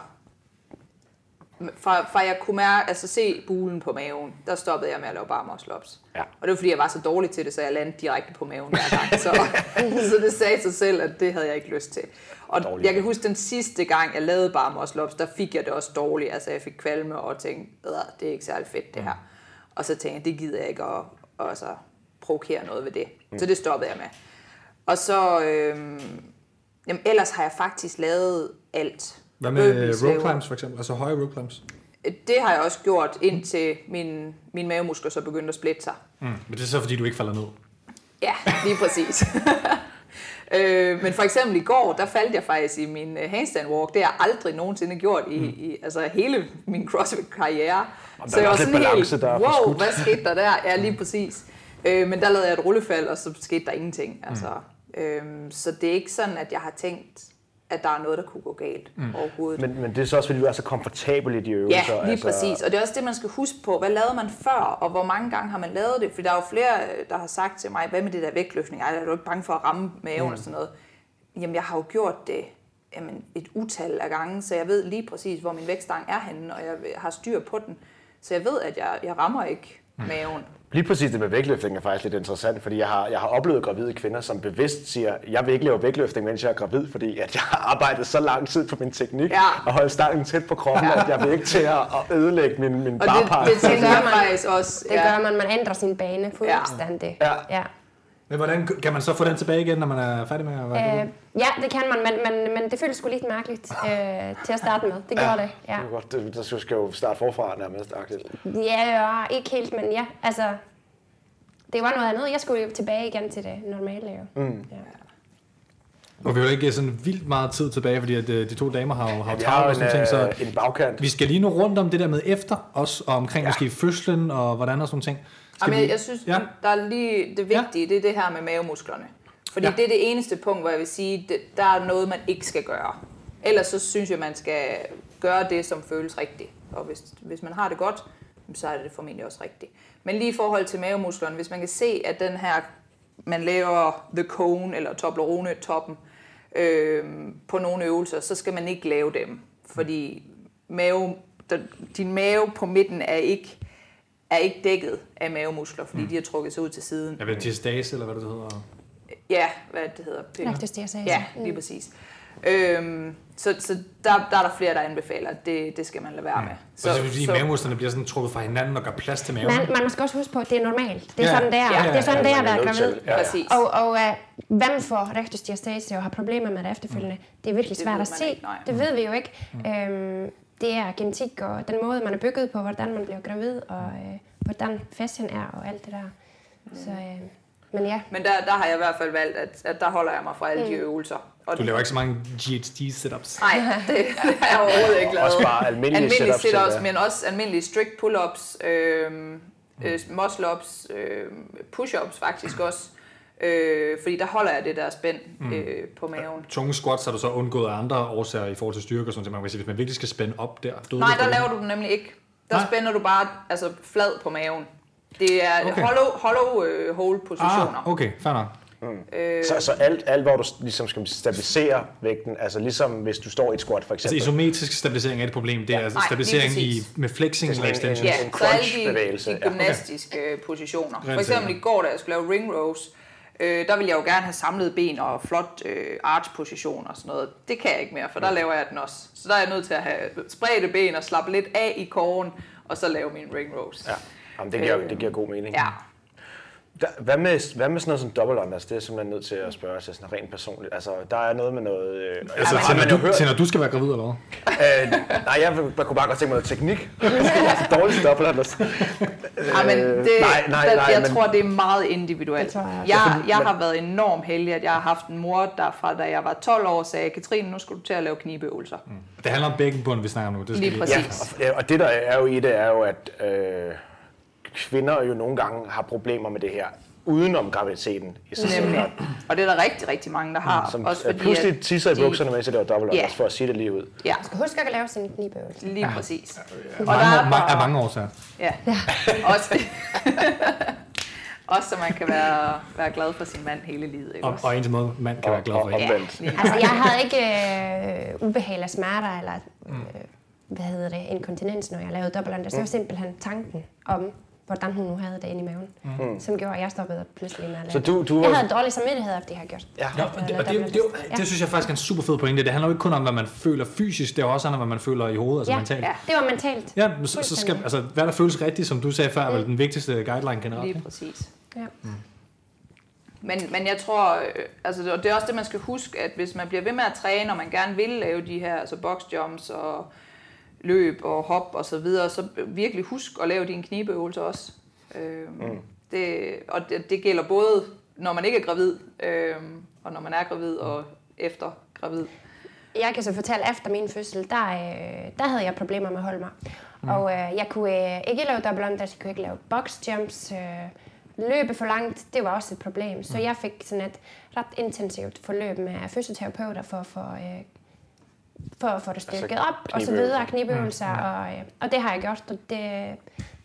fra, fra jeg kunne mærke, altså se bulen på maven, der stoppede jeg med at lave bare muscle ups. Ja. Og det var fordi, jeg var så dårlig til det, så jeg landede direkte på maven hver gang. Så, <laughs> så det sagde sig selv, at det havde jeg ikke lyst til. Og Dårlig jeg kan huske den sidste gang, jeg lavede bare muscle ups, der fik jeg det også dårligt. Altså jeg fik kvalme og tænkte, "Øh, det er ikke særlig fedt det her. Og så tænkte jeg, det gider jeg ikke at, at altså, provokere noget ved det. Så det stoppede jeg med. Og så, øhm, jamen ellers har jeg faktisk lavet alt. Hvad med rope climbs for eksempel? Altså høje rope climbs? Det har jeg også gjort, indtil min, min mavemuskler så begyndte at splitte sig. Mm. Men det er så fordi, du ikke falder ned. Ja, lige præcis. <laughs> øh, men for eksempel i går, der faldt jeg faktisk i min øh, handstand walk. Det har jeg aldrig nogensinde gjort i, i altså hele min CrossFit-karriere. Der er også lidt balance, der er wow, forskudt." hvad skete der der? Ja, lige præcis. Øh, men der lavede jeg et rullefald, og så skete der ingenting. Altså, øh, så det er ikke sådan, at jeg har tænkt, at der er noget, der kunne gå galt mm. overhovedet. Men, men det er så også, fordi du er så komfortabel i de øvelser. Ja, lige altså... præcis. Og det er også det, man skal huske på. Hvad lavede man før, og hvor mange gange har man lavet det? For der er jo flere, der har sagt til mig, hvad med det der vægtløftning? Ej, er du ikke bange for at ramme maven mm. og sådan noget? Jamen, jeg har jo gjort det jamen, et utal af gange, så jeg ved lige præcis, hvor min vægtstang er henne, og jeg har styr på den. Så jeg ved, at jeg, jeg rammer ikke maven. Lige præcis det med vægtløftning er faktisk lidt interessant, fordi jeg har, jeg har oplevet gravide kvinder, som bevidst siger, jeg vil ikke lave vægtløftning, mens jeg er gravid, fordi at jeg har arbejdet så lang tid på min teknik Ja. og holde stangen tæt på kroppen, Ja. at jeg vil ikke til at at ødelægge min, min Og det, barpart. det tænker gør man. faktisk også. Det gør man, man ændrer sin bane fuldstændig. Ja. ja. Men hvordan kan man så få den tilbage igen, når man er færdig med at være Øh, ja, det kan man, men, men, men det føles sgu lidt mærkeligt øh, til at starte med. Det gjorde det, ja. Det godt, det, der skal jo starte forfra nærmest. agtigt. Ja, ja, ikke helt, men ja, altså... Det var noget andet. Jeg skulle jo tilbage igen til det normale, jo. Mm. Ja. Og vi har jo ikke sådan vildt meget tid tilbage, fordi at, øh, de to damer har jo, har har travlt og sådan en, ting, så øh, en bagkant. vi skal lige nå rundt om det der med efter os, og omkring ja. måske fødslen og hvordan og sådan ting. Jamen, vi- jeg synes, ja. der er lige det vigtige, det er det her med mavemusklerne. Fordi Ja. ja. det er det eneste punkt, hvor jeg vil sige, det, der er noget, man ikke skal gøre. Ellers så synes jeg, man skal gøre det, som føles rigtigt. Og hvis, hvis man har det godt, så er det formentlig også rigtigt. Men lige i forhold til mavemusklerne, hvis man kan se, at den her, man laver the cone eller Toblerone-toppen øh, på nogle øvelser, så skal man ikke lave dem. Fordi mave, der, din mave på midten er ikke er ikke dækket af mavemuskler, fordi mm. de har trukket sig ud til siden. Jeg ved, diastase, eller hvad det hedder. Ja, hvad det hedder. Det- Laktostease. Ja, lige præcis. Øhm, så så der, der er der flere, der anbefaler, at det, det skal man lade være med. Så, så, fordi mavemusklerne bliver sådan trukket fra hinanden og gør plads til maven. Man, man skal også huske på, at det er normalt. Det er Ja, sådan, det er. ja, ja, det er sådan, ja, det er at er være gravid. Ja, ja. Præcis. Og, og uh, hvem får rektus diastase og har problemer med det efterfølgende, det er virkelig Det svært at se. ikke, nej. det ved vi jo ikke. Øhm, det er genetik og den måde, man er bygget på, hvordan man bliver gravid, og øh, hvordan fashion er og alt det der. Så, øh, men ja, Men der, der har jeg i hvert fald valgt, at, at der holder jeg mig fra alle de øvelser. Og Du laver ikke så mange GHD-setups. Nej, det, det har jeg overhovedet ikke lavet. Også bare almindelige almindelige sit-ups, ja. men også almindelige strict pull-ups, øh, øh, muscle-ups, øh, push-ups faktisk også. Øh, fordi der holder jeg det der spænd øh, på maven. Tunge squats har du så undgået af andre årsager i forhold til styrke og sådan noget. Man kan sige, hvis man virkelig skal spænde op der. døde Nej, der det? laver du den nemlig ikke. Der Nej. spænder du bare altså, flad på maven. Det er Okay. hollow, hollow øh, hold positioner. Ah, okay, fair nok. øh, Så, så alt, alt, hvor du ligesom skal stabilisere vægten, altså ligesom hvis du står i et squat for Altså eksempel. isometrisk stabilisering er et problem. Det er altså Nej, stabilisering lige i, med flexing er eller extension. Ja, en så alle crunch-bevægelse, de, de ja. gymnastiske okay. positioner. For eksempel i går, da jeg skulle lave ring rows, øh, der ville jeg jo gerne have samlet ben og flot øh, arch-position og sådan noget. Det kan jeg ikke mere, for der laver jeg den også. Så der er jeg nødt til at have spredte ben og slappe lidt af i koren, og så lave mine ring rows. Ja, Jamen, det, giver, Øh, det giver god mening. Ja. Der, hvad, med, hvad med sådan noget som double unders? Det er jeg simpelthen nødt til at spørge til sådan rent personligt. Altså, der er noget med noget... Øh, Altså, til, når du, til når du skal være gravid, eller hvad? Øh, nej, jeg, jeg kunne bare godt tænke mig noget teknik. <laughs> altså, dårligt double unders. Ja, men det, nej, nej, der, nej, jeg men- tror, det er meget individuelt. Jeg jeg, jeg har været enormt heldig, at jeg har haft en mor, der fra da jeg var 12 år sagde, Katrine, nu skal du til at lave knibeøvelser. Mm. Det handler om bækkenbunden, vi snakker om nu. Det skal Lige præcis. Ja, og, og det der er jo i det, er jo, at øh, kvinder jo nogle gange har problemer med det her, udenom graviditeten i sig selv. Nemlig. Og det er der rigtig, rigtig mange, der har. Som også fordi, pludselig tisser i bukserne, mens laver double Ja. unders, for at sige det lige ud. Ja, du skal huske at lave sin knibøvelse. lige ja. præcis. Og der Mange, er år, ma- bare, af mange årsager. Ja, <laughs> også, også så man kan være, være glad for sin mand hele livet. Ikke Og, og en måde, mand kan være glad for. og? Ja, Altså, jeg havde ikke øh, <laughs> ubehag eller smerter, eller øh, hvad hedder det, inkontinens, når jeg lavede dobbeltlander. Så det var simpelthen tanken om, hvordan hun nu havde det inde i maven, mm. som gjorde, at jeg stoppede pludselig med at lave Så du, du Jeg var... havde dårlig samvittighed efter det her gjort. Ja. Ja, og det, og det, det, det, det, det synes jeg faktisk er en super fed pointe. Det handler jo ikke kun om, hvad man føler fysisk, det er også om, hvad man føler i hovedet, altså Ja, mentalt. ja, det var mentalt. Ja, men så, så skal, altså, hvad der føles rigtigt, som du sagde før, er vel den vigtigste guideline generelt. Lige præcis. Ja. Men, men jeg tror, øh, altså det det er også det, man skal huske, at hvis man bliver ved med at træne, og man gerne vil lave de her altså box jumps og løb og hop og så videre, så virkelig husk at lave dine knibeøvelser også. Øhm, mm. det, og det, det gælder både, når man ikke er gravid, øhm, og når man er gravid og efter gravid. Jeg kan så fortælle, at efter min fødsel, der, øh, der havde jeg problemer med at holde mig. Mm. Og øh, jeg kunne øh, ikke lave double unders, jeg kunne ikke lave box jumps, øh, løbe for langt, det var også et problem. Så jeg fik sådan et ret intensivt forløb med fysioterapeuter for, for, øh, for at få det styrket Altså op, og så videre, knibeøvelser, og, øh, og det har jeg gjort, og det,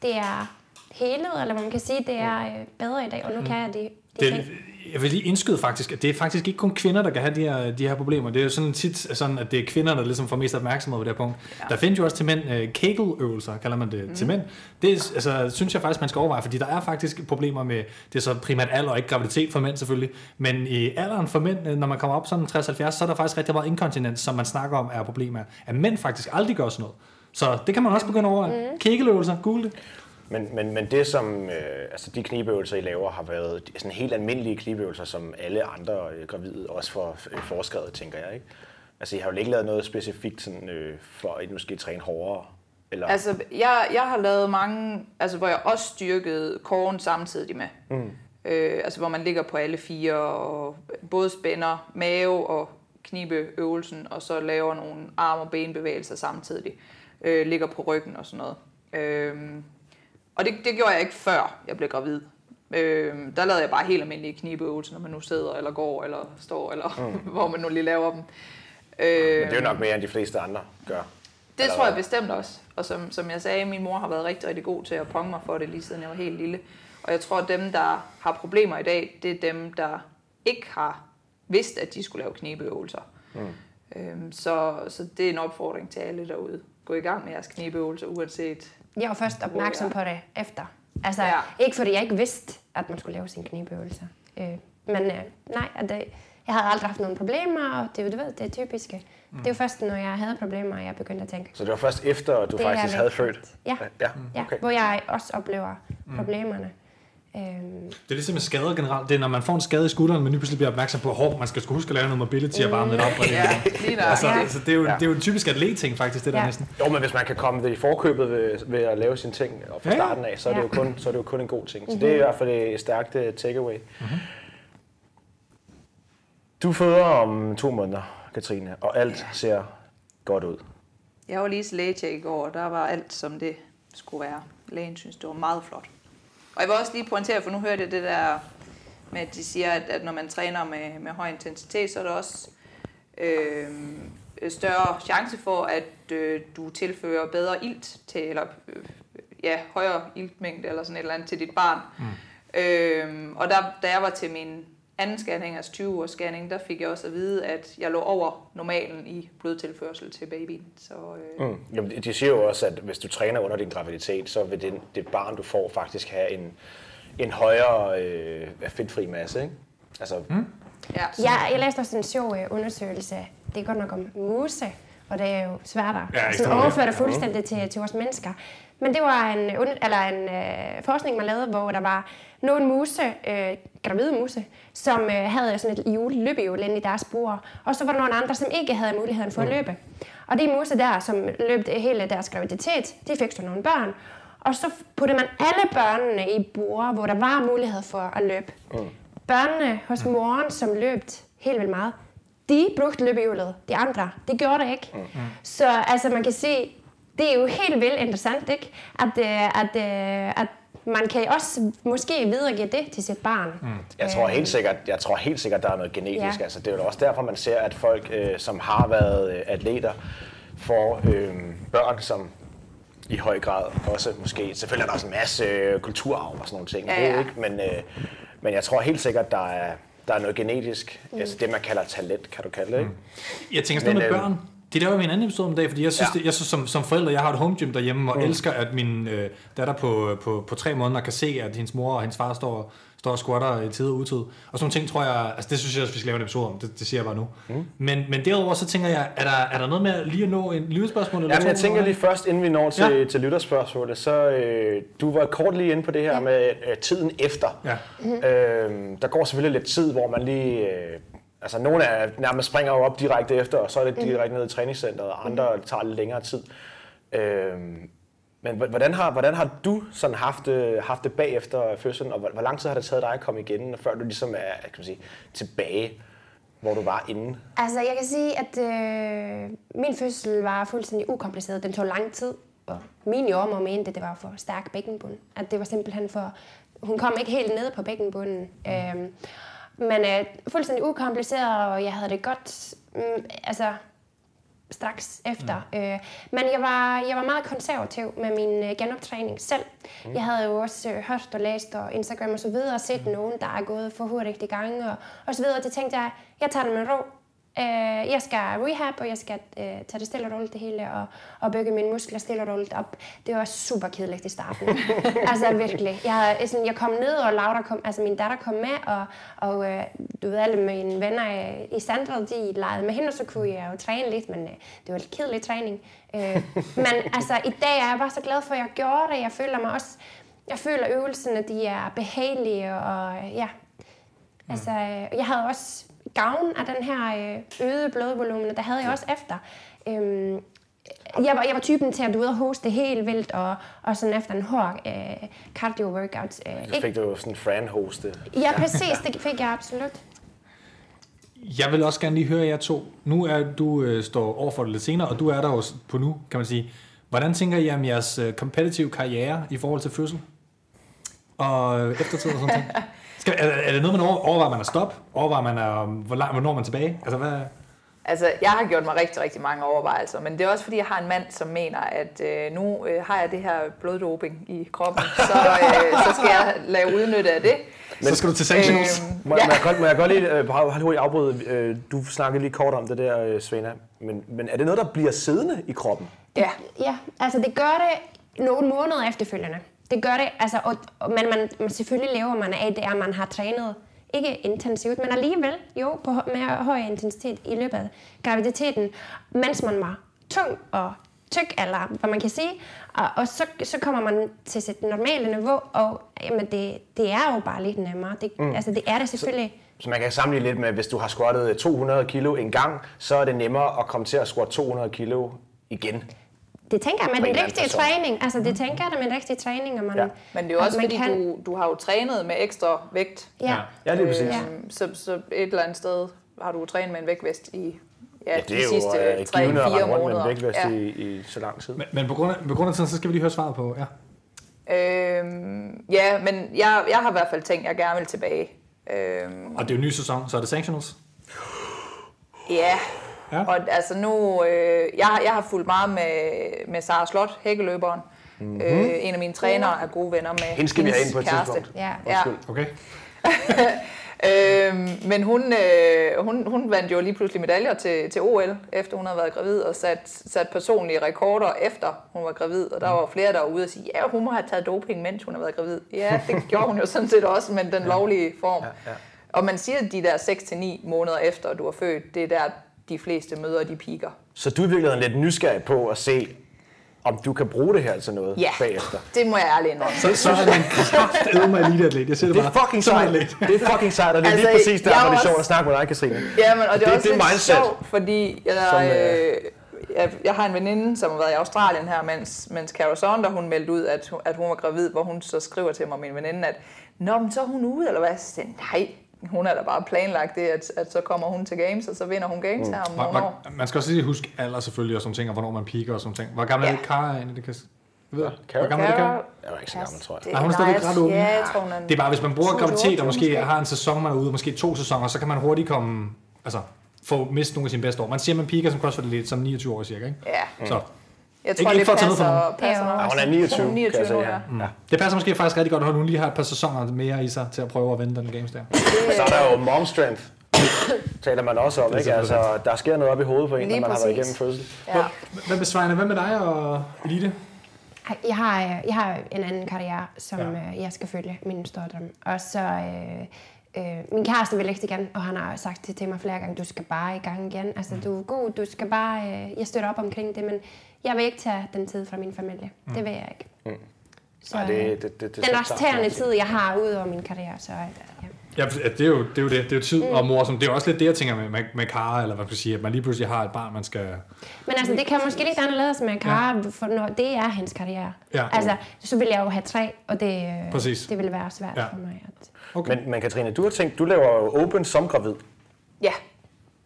det er helet, eller hvad man kan sige, det er øh, bedre i dag, og nu kan jeg de, de Det. Jeg vil lige indskyde faktisk, at det er faktisk ikke kun kvinder, der kan have de her, de her problemer. Det er jo sådan tit sådan, at det er kvinder, der ligesom får mest opmærksomhed på det her punkt. Ja. Der findes jo også til mænd uh, Kegel-øvelser, kalder man det mm. til mænd. Det er, altså, synes jeg faktisk, man skal overveje, fordi der er faktisk problemer med, det er så primært alder og ikke graviditet for mænd selvfølgelig, men i alderen for mænd, øh, når man kommer op sådan 60-70, så er der faktisk rigtig meget inkontinens, som man snakker om er problemer. At mænd faktisk aldrig gør sådan noget. Så det kan man også begynde overveje. Mm. Kegel-øvelser, google det. Men, men, men det som, øh, altså de knibeøvelser, I laver, har været sådan helt almindelige knibeøvelser, som alle andre øh, gravide også får øh, foreskrevet, tænker jeg, ikke? Altså, I har jo ikke lavet noget specifikt sådan, øh, for at I skal træne hårdere? Eller? Altså, jeg, jeg har lavet mange, altså hvor jeg også styrkede koren samtidig med. Mm. Øh, altså hvor man ligger på alle fire, og både spænder mave og knibeøvelsen, og så laver nogle arm- og benbevægelser samtidig. Øh, ligger på ryggen og sådan noget. Øh, og det, det gjorde jeg ikke før jeg blev gravid. Øh, der lavede jeg bare helt almindelige knibeøvelser, når man nu sidder, eller går, eller står, eller mm. <laughs> hvor man nu lige laver dem. Øh, Men det er jo nok mere, end de fleste andre gør. det Eller tror jeg hvad? bestemt også. Og som, som jeg sagde, min mor har været rigtig, rigtig god til at ponge mig for det, lige siden jeg var helt lille. Og jeg tror, at dem, der har problemer i dag, det er dem, der ikke har vidst, at de skulle lave knibeøvelser. Mm. Øhm, så, så det er en opfordring til alle derude. Gå i gang med jeres knibeøvelser, uanset... Jeg var først opmærksom på det efter. Altså, Ja. ja. ikke fordi jeg ikke vidste, at man skulle lave sine knibeøvelser. Øh, men øh, nej, at det, jeg havde aldrig haft nogen problemer, og det, du ved, det er typiske. Mm. Det er jo først, når jeg havde problemer, at jeg begyndte at tænke, Så det var først efter, at du Det faktisk havde født? Ja. Ja, ja, okay. hvor jeg også oplever problemerne. Øhm, Det er ligesom med skader generelt. Det er, når man får en skade i skulderen, men lige pludselig bliver opmærksom på, at man skal sgu huske at lave noget mobility og varme lidt op. Og det, Ja, lige der. altså, Ja. det, så det, er jo, det er jo en typisk atlet-ting faktisk, det der Ja. næsten. Jo, men hvis man kan komme det i forkøbet ved, ved at lave sine ting og fra Ja, ja. starten af, så er, det jo Ja. kun, så er det jo kun en god ting. Så det er i hvert fald et stærkt øh, takeaway. Mm-hmm. Du føder om to måneder, Katrine, og alt ser godt ud. Jeg var lige til lægetjek i går, og der var alt, som det skulle være. Lægen synes, det var meget flot. Og jeg vil også lige pointere, for nu hørte jeg det der med, at de siger, at, at når man træner med, med høj intensitet, så er der også øh, større chance for, at øh, du tilfører bedre ilt til, eller øh, ja, højere iltmængde eller sådan et eller andet til dit barn. Mm. Øh, og der, da jeg var til min anden scanning, altså 20 års scanning, der fik jeg også at vide, at jeg lå over normalen i blodtilførsel til babyen. Så øh, Mm. Jamen, de siger jo også, at hvis du træner under din graviditet, så vil det, det barn, du får, faktisk have en, en højere øh, fedtfri masse. Ikke? Altså, mm. ja, ja, jeg læste også en sjov øh, undersøgelse. Det er godt nok om muse, og det er jo svært at Ja, overføre det fuldstændig til, til vores mennesker. Men det var en, eller en øh, forskning, man lavede, hvor der var nogle muse, øh, gravide muse, som øh, havde sådan et hjul, løbehjul inde i deres bur. Og så var der nogle andre, som ikke havde muligheden for at løbe. Og de muse der, som løb hele deres graviditet, de fik så nogle børn. Og så puttede man alle børnene i bure, hvor der var mulighed for at løbe. Børnene hos moren, som løbt helt vildt meget, de brugte løbehjulet. De andre, de gjorde det ikke. Så altså, man kan sige, det er jo helt vildt interessant, ikke? At, øh, at, øh, at man kan også måske videregive det til sit barn. Mm. Jeg tror helt sikkert, jeg tror helt sikkert, der er noget genetisk. Ja. Altså, det er jo også derfor, man ser, at folk, øh, som har været øh, atleter, får øh, børn, som i høj grad også måske... Selvfølgelig er der også en masse øh, kulturarv og sådan nogle ting, Ja, det er ja. ikke, men, øh, men jeg tror helt sikkert, der er, der er noget genetisk, mm. altså det, man kalder talent, kan du kalde det, ikke? Jeg tænker sådan noget Men, med øhm, børn. Det laver vi en anden episode om i dag, fordi jeg synes, Ja. det, jeg synes som, som forælder, jeg har et home gym derhjemme, og mm. elsker, at min øh, datter på, på, på tre måneder kan se, at hendes mor og hendes far står, står og squatter i tid og utid. Og sådan nogle ting, tror jeg, altså det synes jeg også, vi skal lave en episode om, det, det siger jeg bare nu. Mm. Men, men derudover, så tænker jeg, er der, er der noget med lige at nå en lyttespørgsmål? Eller Jamen, jeg tænker lige først, inden vi når til, Ja. til lytterspørgsmålet, så øh, du var kort lige inde på det her med øh, tiden efter. Ja. Øh, der går selvfølgelig lidt tid, hvor man lige... Øh, altså, nogle af nærmest springer jo op direkte efter, og så er det direkte ned i træningscenteret, og andre tager lidt længere tid. Øh, men hvordan har, hvordan har du sådan haft, haft det bagefter fødslen, og hvor, hvor lang tid har det taget dig at komme igen, før du ligesom er kan man sige, tilbage, hvor du var inde? Altså, jeg kan sige, at øh, min fødsel var fuldstændig ukompliceret. Den tog lang tid, og min jordmor mente, at det var for stærk bækkenbund. At det var simpelthen for... Hun kom ikke helt ned på bækkenbunden. Øh, men øh, fuldstændig ukompliceret, og jeg havde det godt... Mm, altså, straks efter. Mm. Øh, men jeg var, jeg var meget konservativ med min øh, genoptræning selv. Mm. Jeg havde jo også øh, hørt og læst og Instagram og så videre, og set mm. nogen, der er gået for hurtigt i gang og, og så videre. Det tænkte jeg, jeg tager det med ro. Øh, jeg skal rehab, og jeg skal øh, tage det stille og roligt det hele, og, og bygge mine muskler stille og roligt op. Det var super kedeligt i starten. <laughs> altså virkelig. Jeg, sådan, jeg kom ned, og Laura kom, altså min datter kom med, og, og øh, du ved, alle mine venner øh, i Sandra, de legede med hende, og så kunne jeg jo træne lidt, men øh, det var lidt kedelig træning. Øh, <laughs> men altså, i dag er jeg bare så glad for, at jeg gjorde det. Jeg føler mig også, jeg føler øvelserne, de er behagelige, og ja, Altså, øh, jeg havde også gavn af den her øh, øgede blodvolumen, og det havde jeg også efter. Øhm, jeg, var, jeg var typen til at du ved, at hoste helt vildt, og, og sådan efter en hård øh, cardio-workout. Øh, Så fik du jo sådan en fan-hoste. Ja, præcis, det fik jeg absolut. Jeg vil også gerne lige høre jer to. Nu er du øh, står over for det lidt senere, og du er der jo på nu, kan man sige. Hvordan tænker I om jeres øh, competitive karriere i forhold til fødsel? Og eftertid og sådan <laughs> noget? Skal, er, er, det noget, man over, overvejer man at stoppe? Overvejer man, at, hvor langt, hvornår er man tilbage? Altså, hvad, Altså, jeg har gjort mig rigtig, rigtig mange overvejelser, men det er også fordi, jeg har en mand, som mener, at øh, nu øh, har jeg det her bloddoping i kroppen, så, øh, så skal jeg lade udnytte af det. men, så skal du til sanctionals. Øhm, Må, ja. må, jeg godt, må jeg godt lige øh, bare hurtigt afbryde? Øh, du snakkede lige kort om det der, øh, Svena. Men, men er det noget, der bliver siddende i kroppen? Ja, Ja, altså det gør det nogle måneder efterfølgende. Det gør det, altså, og, og, men man, man, selvfølgelig lever man af det, at man har trænet ikke intensivt, men alligevel jo på, med høj intensitet i løbet af graviditeten, mens man var tung og tyk, eller hvad man kan sige. Og, og så, så kommer man til sit normale niveau, og jamen, det, det er jo bare lidt nemmere. Det, mm. Altså det er det selvfølgelig. Så man kan sammenligne lidt med, hvis du har squattet 200 kilo en gang, så er det nemmere at komme til at squatte 200 kilo igen. Det tænker jeg med en den rigtige træning. Altså det tænker jeg da med den rigtige træning, og man, Ja. men det er jo også fordi, kan- du, du har jo trænet med ekstra vægt. Ja. Ja, det er præcis. Øhm, så, så et eller andet sted har du trænet med en vægtvest i ja, Ja, det er de jo sidste øh, 3-4 givende at rende rundt med måneder. en vægtvæst Ja. i, i så lang tid. Men, men på, grund af, på grund af tiden, så skal vi lige høre svaret på, ja. Øhm, ja, men jeg, jeg har i hvert fald tænkt, at jeg gerne vil tilbage. Øhm, Og det er jo en ny sæson, så er det sanctionals. ja, Ja. og altså nu, øh, jeg, har- jeg har fulgt meget med, med Sara Slot, hækkeløberen. Mm-hmm. Øh, en af mine trænere er gode venner med Hende skal vi have ind på et kæreste. tidspunkt. Ja. Ja. Undskyld. Okay. <laughs> Øhm, men hun, øh, hun, hun vandt jo lige pludselig medaljer til, til OL, efter hun havde været gravid, og sat, sat personlige rekorder efter hun var gravid. Og der var flere, der var ude og sige, ja, hun må have taget doping, mens hun har været gravid. Ja, det gjorde hun jo sådan set også, men den lovlige form. Ja, ja. Og man siger, at de der 6-9 måneder efter, du har født, det er der, de fleste møder, de piker. Så du er i virkeligheden lidt nysgerrig på at se, om du kan bruge det her til noget Ja, bagefter. det må jeg ærligt indrømme. Så, så er man kraftedme eliteatlet. Jeg siger det, Det er bare. fucking sejt. Det er fucking sejt, og det er Altså, lige præcis jeg er derfor, det er sjovt at snakke med dig, Katrine. Ja, men, og det er Det- også det er lidt mindset, sjovt, fordi jeg, som, øh, jeg, jeg har en veninde, som har været i Australien her, mens, mens Cara Sonder, hun meldte ud, at, hun- at hun var gravid, hvor hun så skriver til mig, min veninde, at Nå, men så er hun ude, eller hvad? Så siger jeg, nej, hun er da bare planlagt det, at, at så kommer hun til Games, og så vinder hun Games her om Man, nogle år. man, man skal også lige huske alder selvfølgelig, og sådan ting, og hvornår man piker og sådan ting. Hvor gammel er Ja. det Kara egentlig? Det kan, jeg ved, Kara? hvor gammel er det Kara? Jeg var ikke så gammel, tror jeg. Det- Nej, hun er stadigvæk ret ung. Ja, jeg tror, hun er... Det er bare, hvis man bruger 22 graviditet, og måske måske. har en sæson, man er ude, måske to sæsoner, så kan man hurtigt komme, altså, få miste nogle af sine bedste år. Man siger, man piker som crossfit lidt som 29 år cirka, ikke? Ja, Så jeg Ikke- tror, ikke det for passer, passer Ja. Ja, hun er 29, Hun er kan jeg 29 sige. nu, Ja. ja. mm. det passer måske faktisk rigtig godt, at hun lige har et par sæsoner mere i sig til at prøve at vinde den games der. Så er der jo mom strength. taler man også om, er ikke? Altså, der sker noget op i hovedet på en, Lige når man har været igennem fødsel. Ja. Hvad med Svejne? Hvad med dig og Elite? Jeg har, øh, jeg har en anden karriere, som Ja. ja. jeg skal følge, min store drøm. Og så, øh, øh, min kæreste vil ikke igen, og han har sagt det til mig flere gange, du skal bare i gang igen. Altså, du er god, du skal bare, øh, jeg støtter op omkring det, men jeg vil ikke tage den tid fra min familie. Mm. Det vil jeg ikke. Mm. Så, Ej, øh, det, det, det, det, den resterende tid, jeg har ud over min karriere, så øh, ja. Ja, det er jo det. Er jo det. det er jo tid mm. og mor. Som, det er jo også lidt det, jeg tænker med, med, med Kara, eller hvad man skal sige, at man lige pludselig har et barn, man skal... Men altså, det kan måske lidt anderledes med Kara, ja. for når det er hans karriere. Ja. Altså, så vil jeg jo have tre, og det, øh, Præcis. det vil være svært ja. for mig. At... Okay. Men, men Katrine, du har tænkt, du laver jo open som gravid, Ja,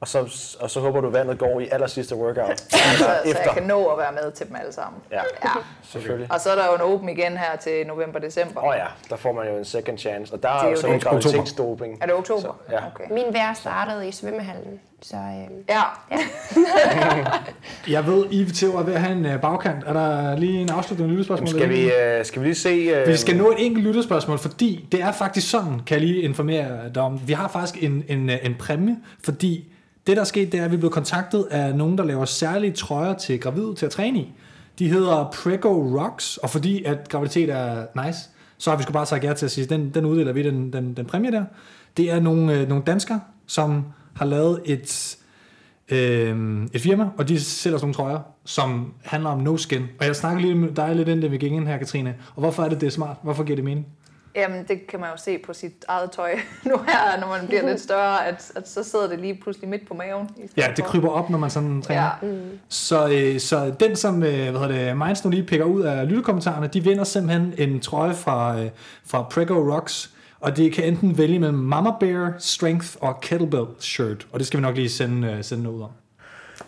og så, og så håber du, vandet går i aller sidste workout. <laughs> så, så jeg efter. kan nå at være med til dem alle sammen. Ja, Ja. selvfølgelig. Og så er der jo en åben igen her til november-december. Åh oh ja, der får man jo en second chance, og der er, er jo sådan en det. Graviditetsdoping. Er det oktober? Så, ja. Okay. Min vejr startede i svømmehallen, så øh, Ja, <laughs> Jeg ved, I til er ved at have en øh, bagkant. Er der lige en afsluttende lyttespørgsmål? Skal vi, øh, skal vi lige se... Øh, Vi skal nå et enkelt lytterspørgsmål, fordi det er faktisk sådan, kan jeg lige informere dig om. Vi har faktisk en, en, en præmie, fordi det, der er sket, det er, at vi blev kontaktet af nogen, der laver særlige trøjer til gravide til at træne i. De hedder Prego Rocks, og fordi at graviditet er nice, så har vi sgu bare sagt ja til at sige, den, den uddeler vi den, den, den præmie der. Det er nogle, øh, nogle danskere, som har lavet et, øh, et firma, og de sælger sådan nogle trøjer, som handler om no skin. Og jeg snakker lige med dig lidt ind, da vi gik ind her, Katrine. Og hvorfor er det, det er smart? Hvorfor giver det mening? Jamen, det kan man jo se på sit eget tøj <laughs> nu her, når man bliver lidt større, at, at så sidder det lige pludselig midt på maven. i Ja, det kryber op, når man sådan træner. Ja, mm. Så, øh, så den, som øh, hvad hedder det, Minds nu lige pikker ud af lyttekommentarerne, de vinder simpelthen en trøje fra, øh, fra Prego Rocks. Og det kan enten vælge mellem Mama Bear, Strength og Kettlebell Shirt. Og det skal vi nok lige sende, øh, sende noget ud om.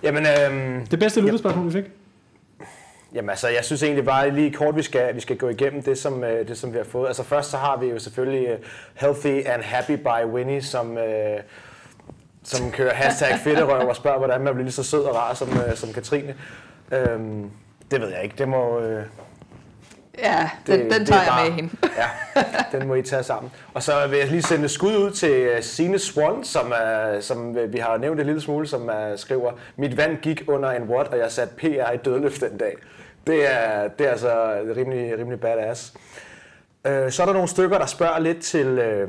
Jamen, øh, Det bedste lyttespørgsmål, vi fik? Jamen altså, jeg synes egentlig bare lige kort, vi skal, vi skal gå igennem det som, øh, det, som vi har fået. Altså først så har vi jo selvfølgelig øh, Healthy and Happy by Winnie, som, øh, som kører hashtag <laughs> fedterøv og spørger, hvordan man bliver lige så sød og rar som, øh, som Katrine. Øhm, det ved jeg ikke. Det må, øh, ja det, den, den det tager er jeg med hende. Ja, den må I tage sammen. Og så vil jeg lige sende skud ud til øh, Signe Swan, som, er, som vi har nævnt en lille smule, som er, skriver, mit vand gik under en watt, og jeg satte PR i dødløft den dag. Det er, det er altså rimelig, rimelig badass. Øh, så er der nogle stykker, der spørger lidt til, øh,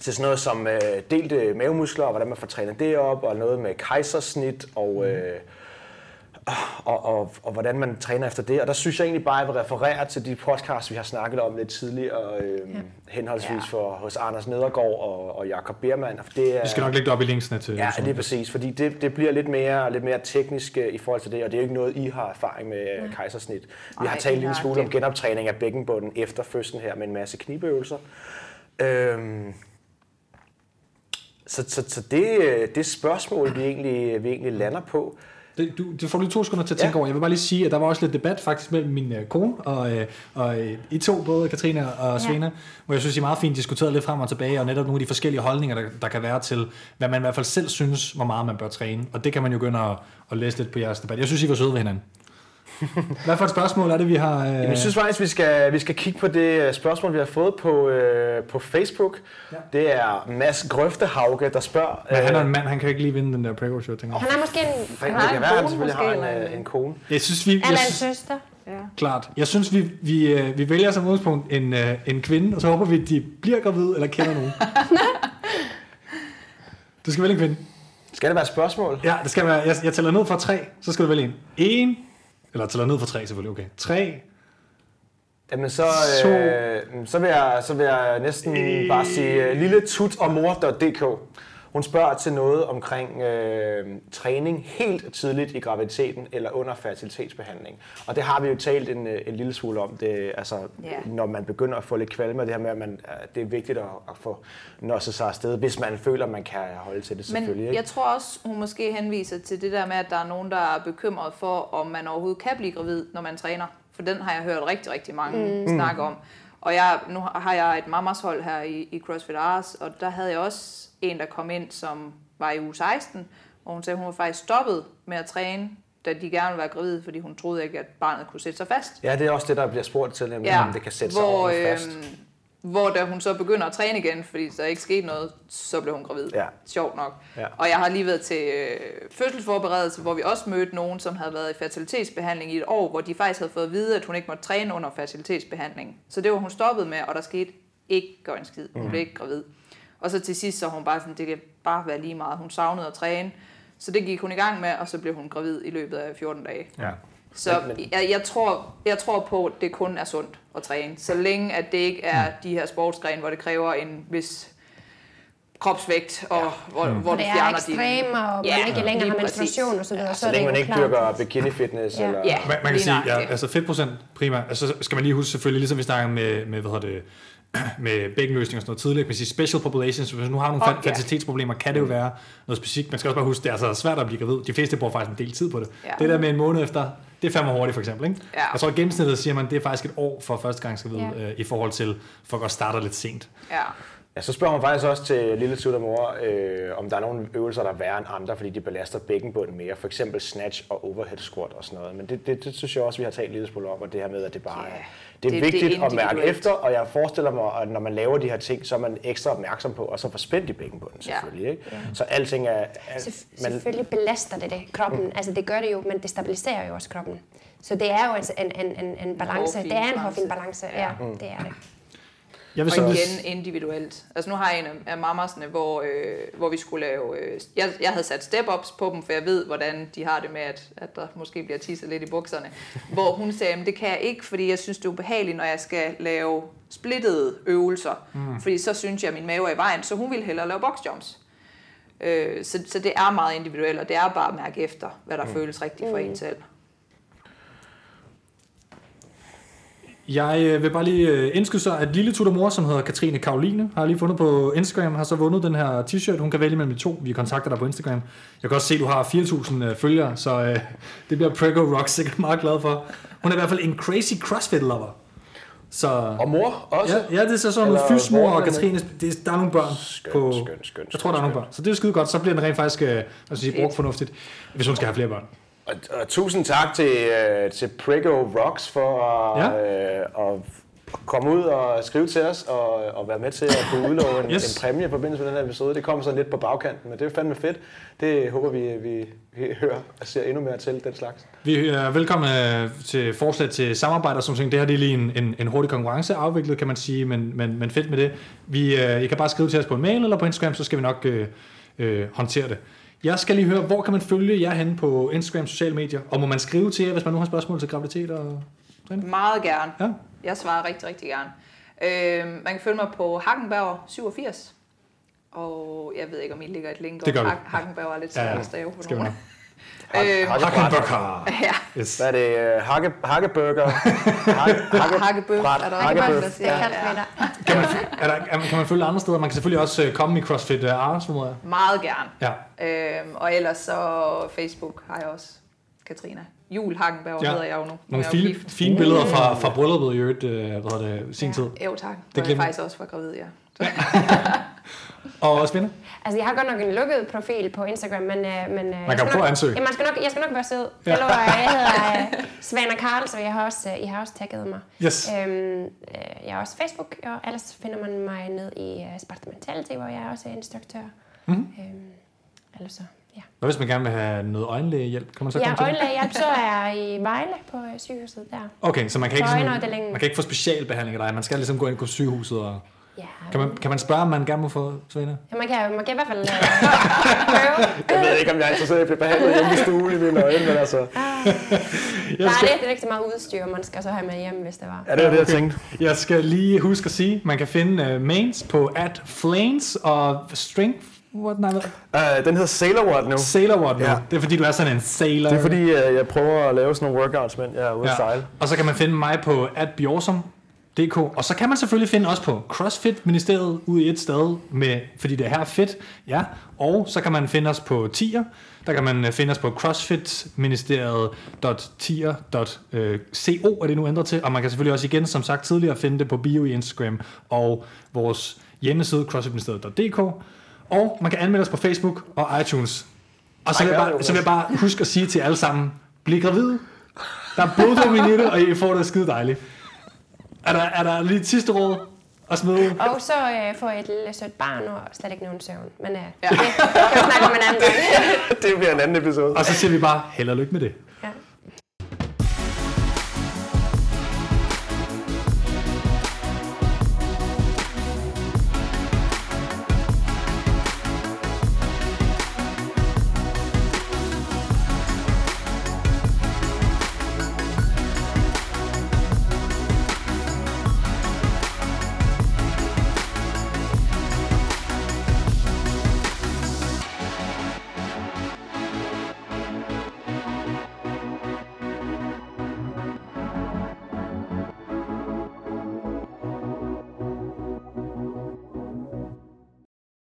til sådan noget som øh, delte mavemuskler, og hvordan man får trænet det op, og noget med kejsersnit, og, øh, og, og, og hvordan man træner efter det. Og der synes jeg egentlig bare, at jeg vil referere til de podcasts, vi har snakket om lidt tidligere, øh, ja. henholdsvis Ja. for hos Anders Nedergaard og, og Jakob Bermann. For det er, Vi skal nok lægge det op i linksene til. Ja, episoden. lige præcis, fordi det, det bliver lidt mere, lidt mere teknisk øh, i forhold til det, og det er jo ikke noget, I har erfaring med øh, kejsersnit. Vi Nej, har talt en lille smule om det. genoptræning af bækkenbunden efter fødslen her med en masse knibøvelser. Øhm, så, så, så det, øh, det spørgsmål, vi egentlig, vi egentlig lander på, Det, du, det får lige to sekunder til at tænke Ja. over. Jeg vil bare lige sige, at der var også lidt debat faktisk mellem min øh, kone og, øh, og øh, I to, både Katrine og Svena, hvor jeg synes, I meget fint diskuterede lidt frem og tilbage, og netop nogle af de forskellige holdninger, der, der kan være til, hvad man i hvert fald selv synes, hvor meget man bør træne. Og det kan man jo begynde at, at læse lidt på jeres debat. Jeg synes, I var søde ved hinanden. Hvad for et spørgsmål er det, vi har? Øh... Jamen, jeg synes faktisk, vi skal, vi skal kigge på det øh, spørgsmål, vi har fået på, øh, på Facebook. Ja. Det er Mads Grøftehauge, der spørger. Men han er øh, en mand, han kan ikke lige vinde den der prego show, tænker jeg. Han er måske en, det har kan en være, han kone selvfølgelig måske, har en, eller øh, en- kone. Jeg synes, vi... Jeg, eller en søster. Ja. klart. Jeg synes, vi, vi, øh, vi vælger som udgangspunkt en, øh, en kvinde, og så håber vi, at de bliver gravide eller kender nogen. <laughs> Du skal vælge en kvinde. Skal det være et spørgsmål? Ja, det skal være, jeg, jeg tæller ned fra tre, så skal du vælge en. En, eller tæller ned fra tre selvfølgelig, okay. Tre, Jamen så, To. øh, så, vil jeg, så vil jeg næsten bare sige uh, lille tut og mor.dk. Hun spørger til noget omkring øh, træning helt tidligt i graviditeten eller under fertilitetsbehandling. Og det har vi jo talt en, øh, en lille smule om, det, altså, Ja. når man begynder at få lidt kvalme, det her med, at man, øh, det er vigtigt at, at få nosset sig afsted, hvis man føler, at man kan holde til det selvfølgelig. Men ikke? jeg tror også, hun måske henviser til det der med, at der er nogen, der er bekymret for, om man overhovedet kan blive gravid, når man træner. For den har jeg hørt rigtig, rigtig mange mm. snakke om. Og jeg, nu har jeg et mamas hold her i, i CrossFit Ars, og der havde jeg også en, der kom ind, som var i uge 16, og hun sagde, at hun var faktisk stoppet med at træne, da de gerne ville være gravide, fordi hun troede ikke, at barnet kunne sætte sig fast. Ja, det er også det, der bliver spurgt til, nemlig, ja, om det kan sætte sig hvor, ordentligt fast. øhm, Hvor da hun så begynder at træne igen, fordi der ikke skete noget, så blev hun gravid. Ja. Sjovt nok. Ja. Og jeg har lige været til øh, fødselsforberedelse, hvor vi også mødte nogen, som havde været i fertilitetsbehandling i et år, hvor de faktisk havde fået at vide, at hun ikke måtte træne under fertilitetsbehandling. Så det var hun stoppet med, og der skete ikke gør en skid. Hun blev ikke gravid. Og så til sidst, så hun bare sådan, det kan bare være lige meget. Hun savnede at træne. Så det gik hun i gang med, og så blev hun gravid i løbet af 14 dage. Ja. Så jeg, jeg, tror, jeg tror på, at det kun er sundt at træne. Så længe at det ikke er de her sportsgrene, hvor det kræver en vis kropsvægt, og hvor, hvor Hvor du det er fjerner ekstremer, og Ja, man ikke længere har menstruation og så videre, så Så det længe man ikke dyrker bikini fitness Ja. eller... Ja. Man, man kan sige, ja, altså fedtprocent primært, altså så skal man lige huske selvfølgelig, ligesom vi snakker med, med hvad hedder det, med bækkenløsning og sådan noget tidligere, man special populations, hvis man nu har nogle oh, fertilitetsproblemer, kan det jo være noget specifikt. Man skal også bare huske, det er altså svært at blive gravid. De fleste bruger faktisk en del tid på det. Ja. Det der med en måned efter, det er fandme hurtigt for eksempel. Ikke? Ja. Jeg tror, at gennemsnittet siger man, det er faktisk et år for første gang gravid, Ja. øh, i forhold til folk også starter lidt sent. Ja. Ja, så spørger man faktisk også til lille Tutter mor, øh, om der er nogle øvelser, der er værre end andre, fordi de belaster bækkenbunden mere. For eksempel snatch og overhead squat og sådan noget. Men det, det, det synes jeg også, vi har talt smule om, og det her med, at det bare Ja, er, det er det- vigtigt det er at mærke efter, og jeg forestiller mig, at når man laver de her ting, så er man ekstra opmærksom på, og så få spændt i bækkenbunden Ja. selvfølgelig. Ikke? Så alting er... er Selvf- man, Selvfølgelig belaster det, det kroppen. Altså det gør det jo, men det stabiliserer jo også kroppen. Så det er jo altså en, en, en, en balance. Det er en balance. hårfin balance. Ja, Mm. det er det. Jeg vil Og igen individuelt. Altså nu har jeg en af- mammasne, hvor, øh, hvor vi skulle lave... Øh, jeg, jeg havde sat step-ups på dem, for jeg ved, hvordan de har det med, at, at der måske bliver tisset lidt i bukserne. <laughs> hvor hun sagde, at det kan jeg ikke, fordi jeg synes, det er ubehageligt, når jeg skal lave splittede øvelser. Mm. Fordi så synes jeg, at min mave er i vejen, så hun ville hellere lave boxjumps. Øh, så, så det er meget individuelt, og det er bare at mærke efter, hvad der mm. føles rigtigt for en selv. Jeg øh, vil bare lige øh, indskyde sig, at lille tutormor, som hedder Katrine Karoline, har lige fundet på Instagram, har så vundet den her t-shirt. Hun kan vælge mellem de to. Vi kontakter dig på Instagram. Jeg kan også se, at du har 4.000 øh, følgere, så øh, <laughs> det bliver Prego Rock sikkert meget glad for. Hun er i hvert fald en crazy CrossFit-lover. Så, og mor også? ja, ja, det er så sådan Eller noget fysmor og? Katrine. Det, der er nogle børn Skønt, på... skønt, skønt, jeg tror, der er nogle børn. Så det er skide godt. Så bliver den rent faktisk øh, Fedt. brugt fornuftigt, hvis hun skal have flere børn. Og, og tusind tak til, øh, til Prego Rocks for at, Ja. øh, at komme ud og skrive til os og, og være med til at kunne udlove en, <laughs> Yes. en præmie i forbindelse med den her episode. Det kom sådan lidt på bagkanten, men det er fandme fedt. Det håber vi, vi, vi hører og ser endnu mere til den slags. Vi er velkommen øh, til forslag til samarbejder, som sådan. Det her det er lige en, en, en hurtig konkurrence afviklet, kan man sige, men, men, men fedt med det. Vi, øh, I kan bare skrive til os på en mail eller på Instagram, så skal vi nok øh, øh, håndtere det. Jeg skal lige høre, hvor kan man følge jer henne på Instagram, sociale medier? Og må man skrive til jer, hvis man nu har spørgsmål til graviditet og træning? Meget gerne. Ja. Jeg svarer rigtig, rigtig gerne. Øh, man kan følge mig på Hagenbauer 87. Og jeg ved ikke, om I ligger et link Det gør vi. Hak- Hagenbauer er lidt Ja, svært ja. at stave på Øh, Hackenbøcker. ja, Yes. Hvad er det? Øh, Hakke, hakkeburger? Hakke, hakke, Hakkebøf er der hakkebøf. er Ja. Kan man, er der, er, kan man følge andre steder? Man kan selvfølgelig også øh, komme i CrossFit uh, jeg. Meget gerne. Ja. Øhm, og ellers så Facebook har jeg også Katrina. Jul Hagenberg Ja. hedder jeg jo nu. Nu Nogle er jo fine, fine billeder fra, fra brylluppet i øvrigt, øh, hvad hedder det, sin tid. Ja, jo tak. Det jeg glemmer- faktisk også var gravid, ja. <laughs> Og Svende? Altså, jeg har godt nok en lukket profil på Instagram, men... øh, men øh, jeg kan skal prøve nok, at ansøge. Ja, man skal nok, jeg skal nok være sød. Hallo, øh, jeg hedder øh, Svana Karl, så jeg har også, øh, I har også tagget mig. Yes. Øhm, øh, jeg har også Facebook, og ellers finder man mig ned i uh, Sparta Mentality, hvor jeg også er instruktør. Mhm. Mm. Øhm, ellers så, ja. Hvad hvis man gerne vil have noget øjenlægehjælp? Kan man så Ja, komme til øjenlægehjælp, så er jeg i Vejle på sygehuset der. Okay, så man kan, ikke, Så sådan, man kan ikke få specialbehandling af dig. Man skal ligesom gå ind på sygehuset. Og, Ja, kan, man, kan man spørge, om man gerne må få Svende? ja man, kan, man kan i hvert fald øh, <laughs> prøve. Jeg ved ikke, om jeg er interesseret i at blive behandlet hjemme i stuen i mine øjne, men altså... Der er lidt, det er ikke så meget udstyr, man skal så have med hjem, hvis det var. Ja, det var det, jeg tænkte. Jeg skal lige huske at sige, man kan finde uh, mains på at flames og strength. What, hvad? Uh, den hedder Sailor Watt nu. Sailor Watt nu. Ja. Det er fordi, du er sådan en sailor. Det er fordi, uh, jeg prøver at lave sådan nogle workouts, mens jeg er ude at Ja. sejle. Og så kan man finde mig på atbjorsom.dk. Og så kan man selvfølgelig finde os på CrossFit-ministeriet ude i et sted, med, fordi det er her fedt. Ja. Og så kan man finde os på Tier. Der kan man øh, finde os på crossfitministeriet.tier.co er det nu ændret til. Og man kan selvfølgelig også igen, som sagt tidligere, finde det på bio i Instagram og vores hjemmeside crossfitministeriet.dk. Og man kan anmelde os på Facebook og iTunes. Og så vil, jeg bare, så vil jeg bare huske at sige til alle sammen, bliv gravid. Der er bloddrum i det, og I får det skide dejligt. Er der, er der lige et sidste råd? og smide. Og så øh, får jeg et lille sødt barn og slet ikke nogen søvn. Men øh, ja. det kan vi snakke om en anden gang. <laughs> det bliver en anden episode. Og så siger vi bare, held og lykke med det.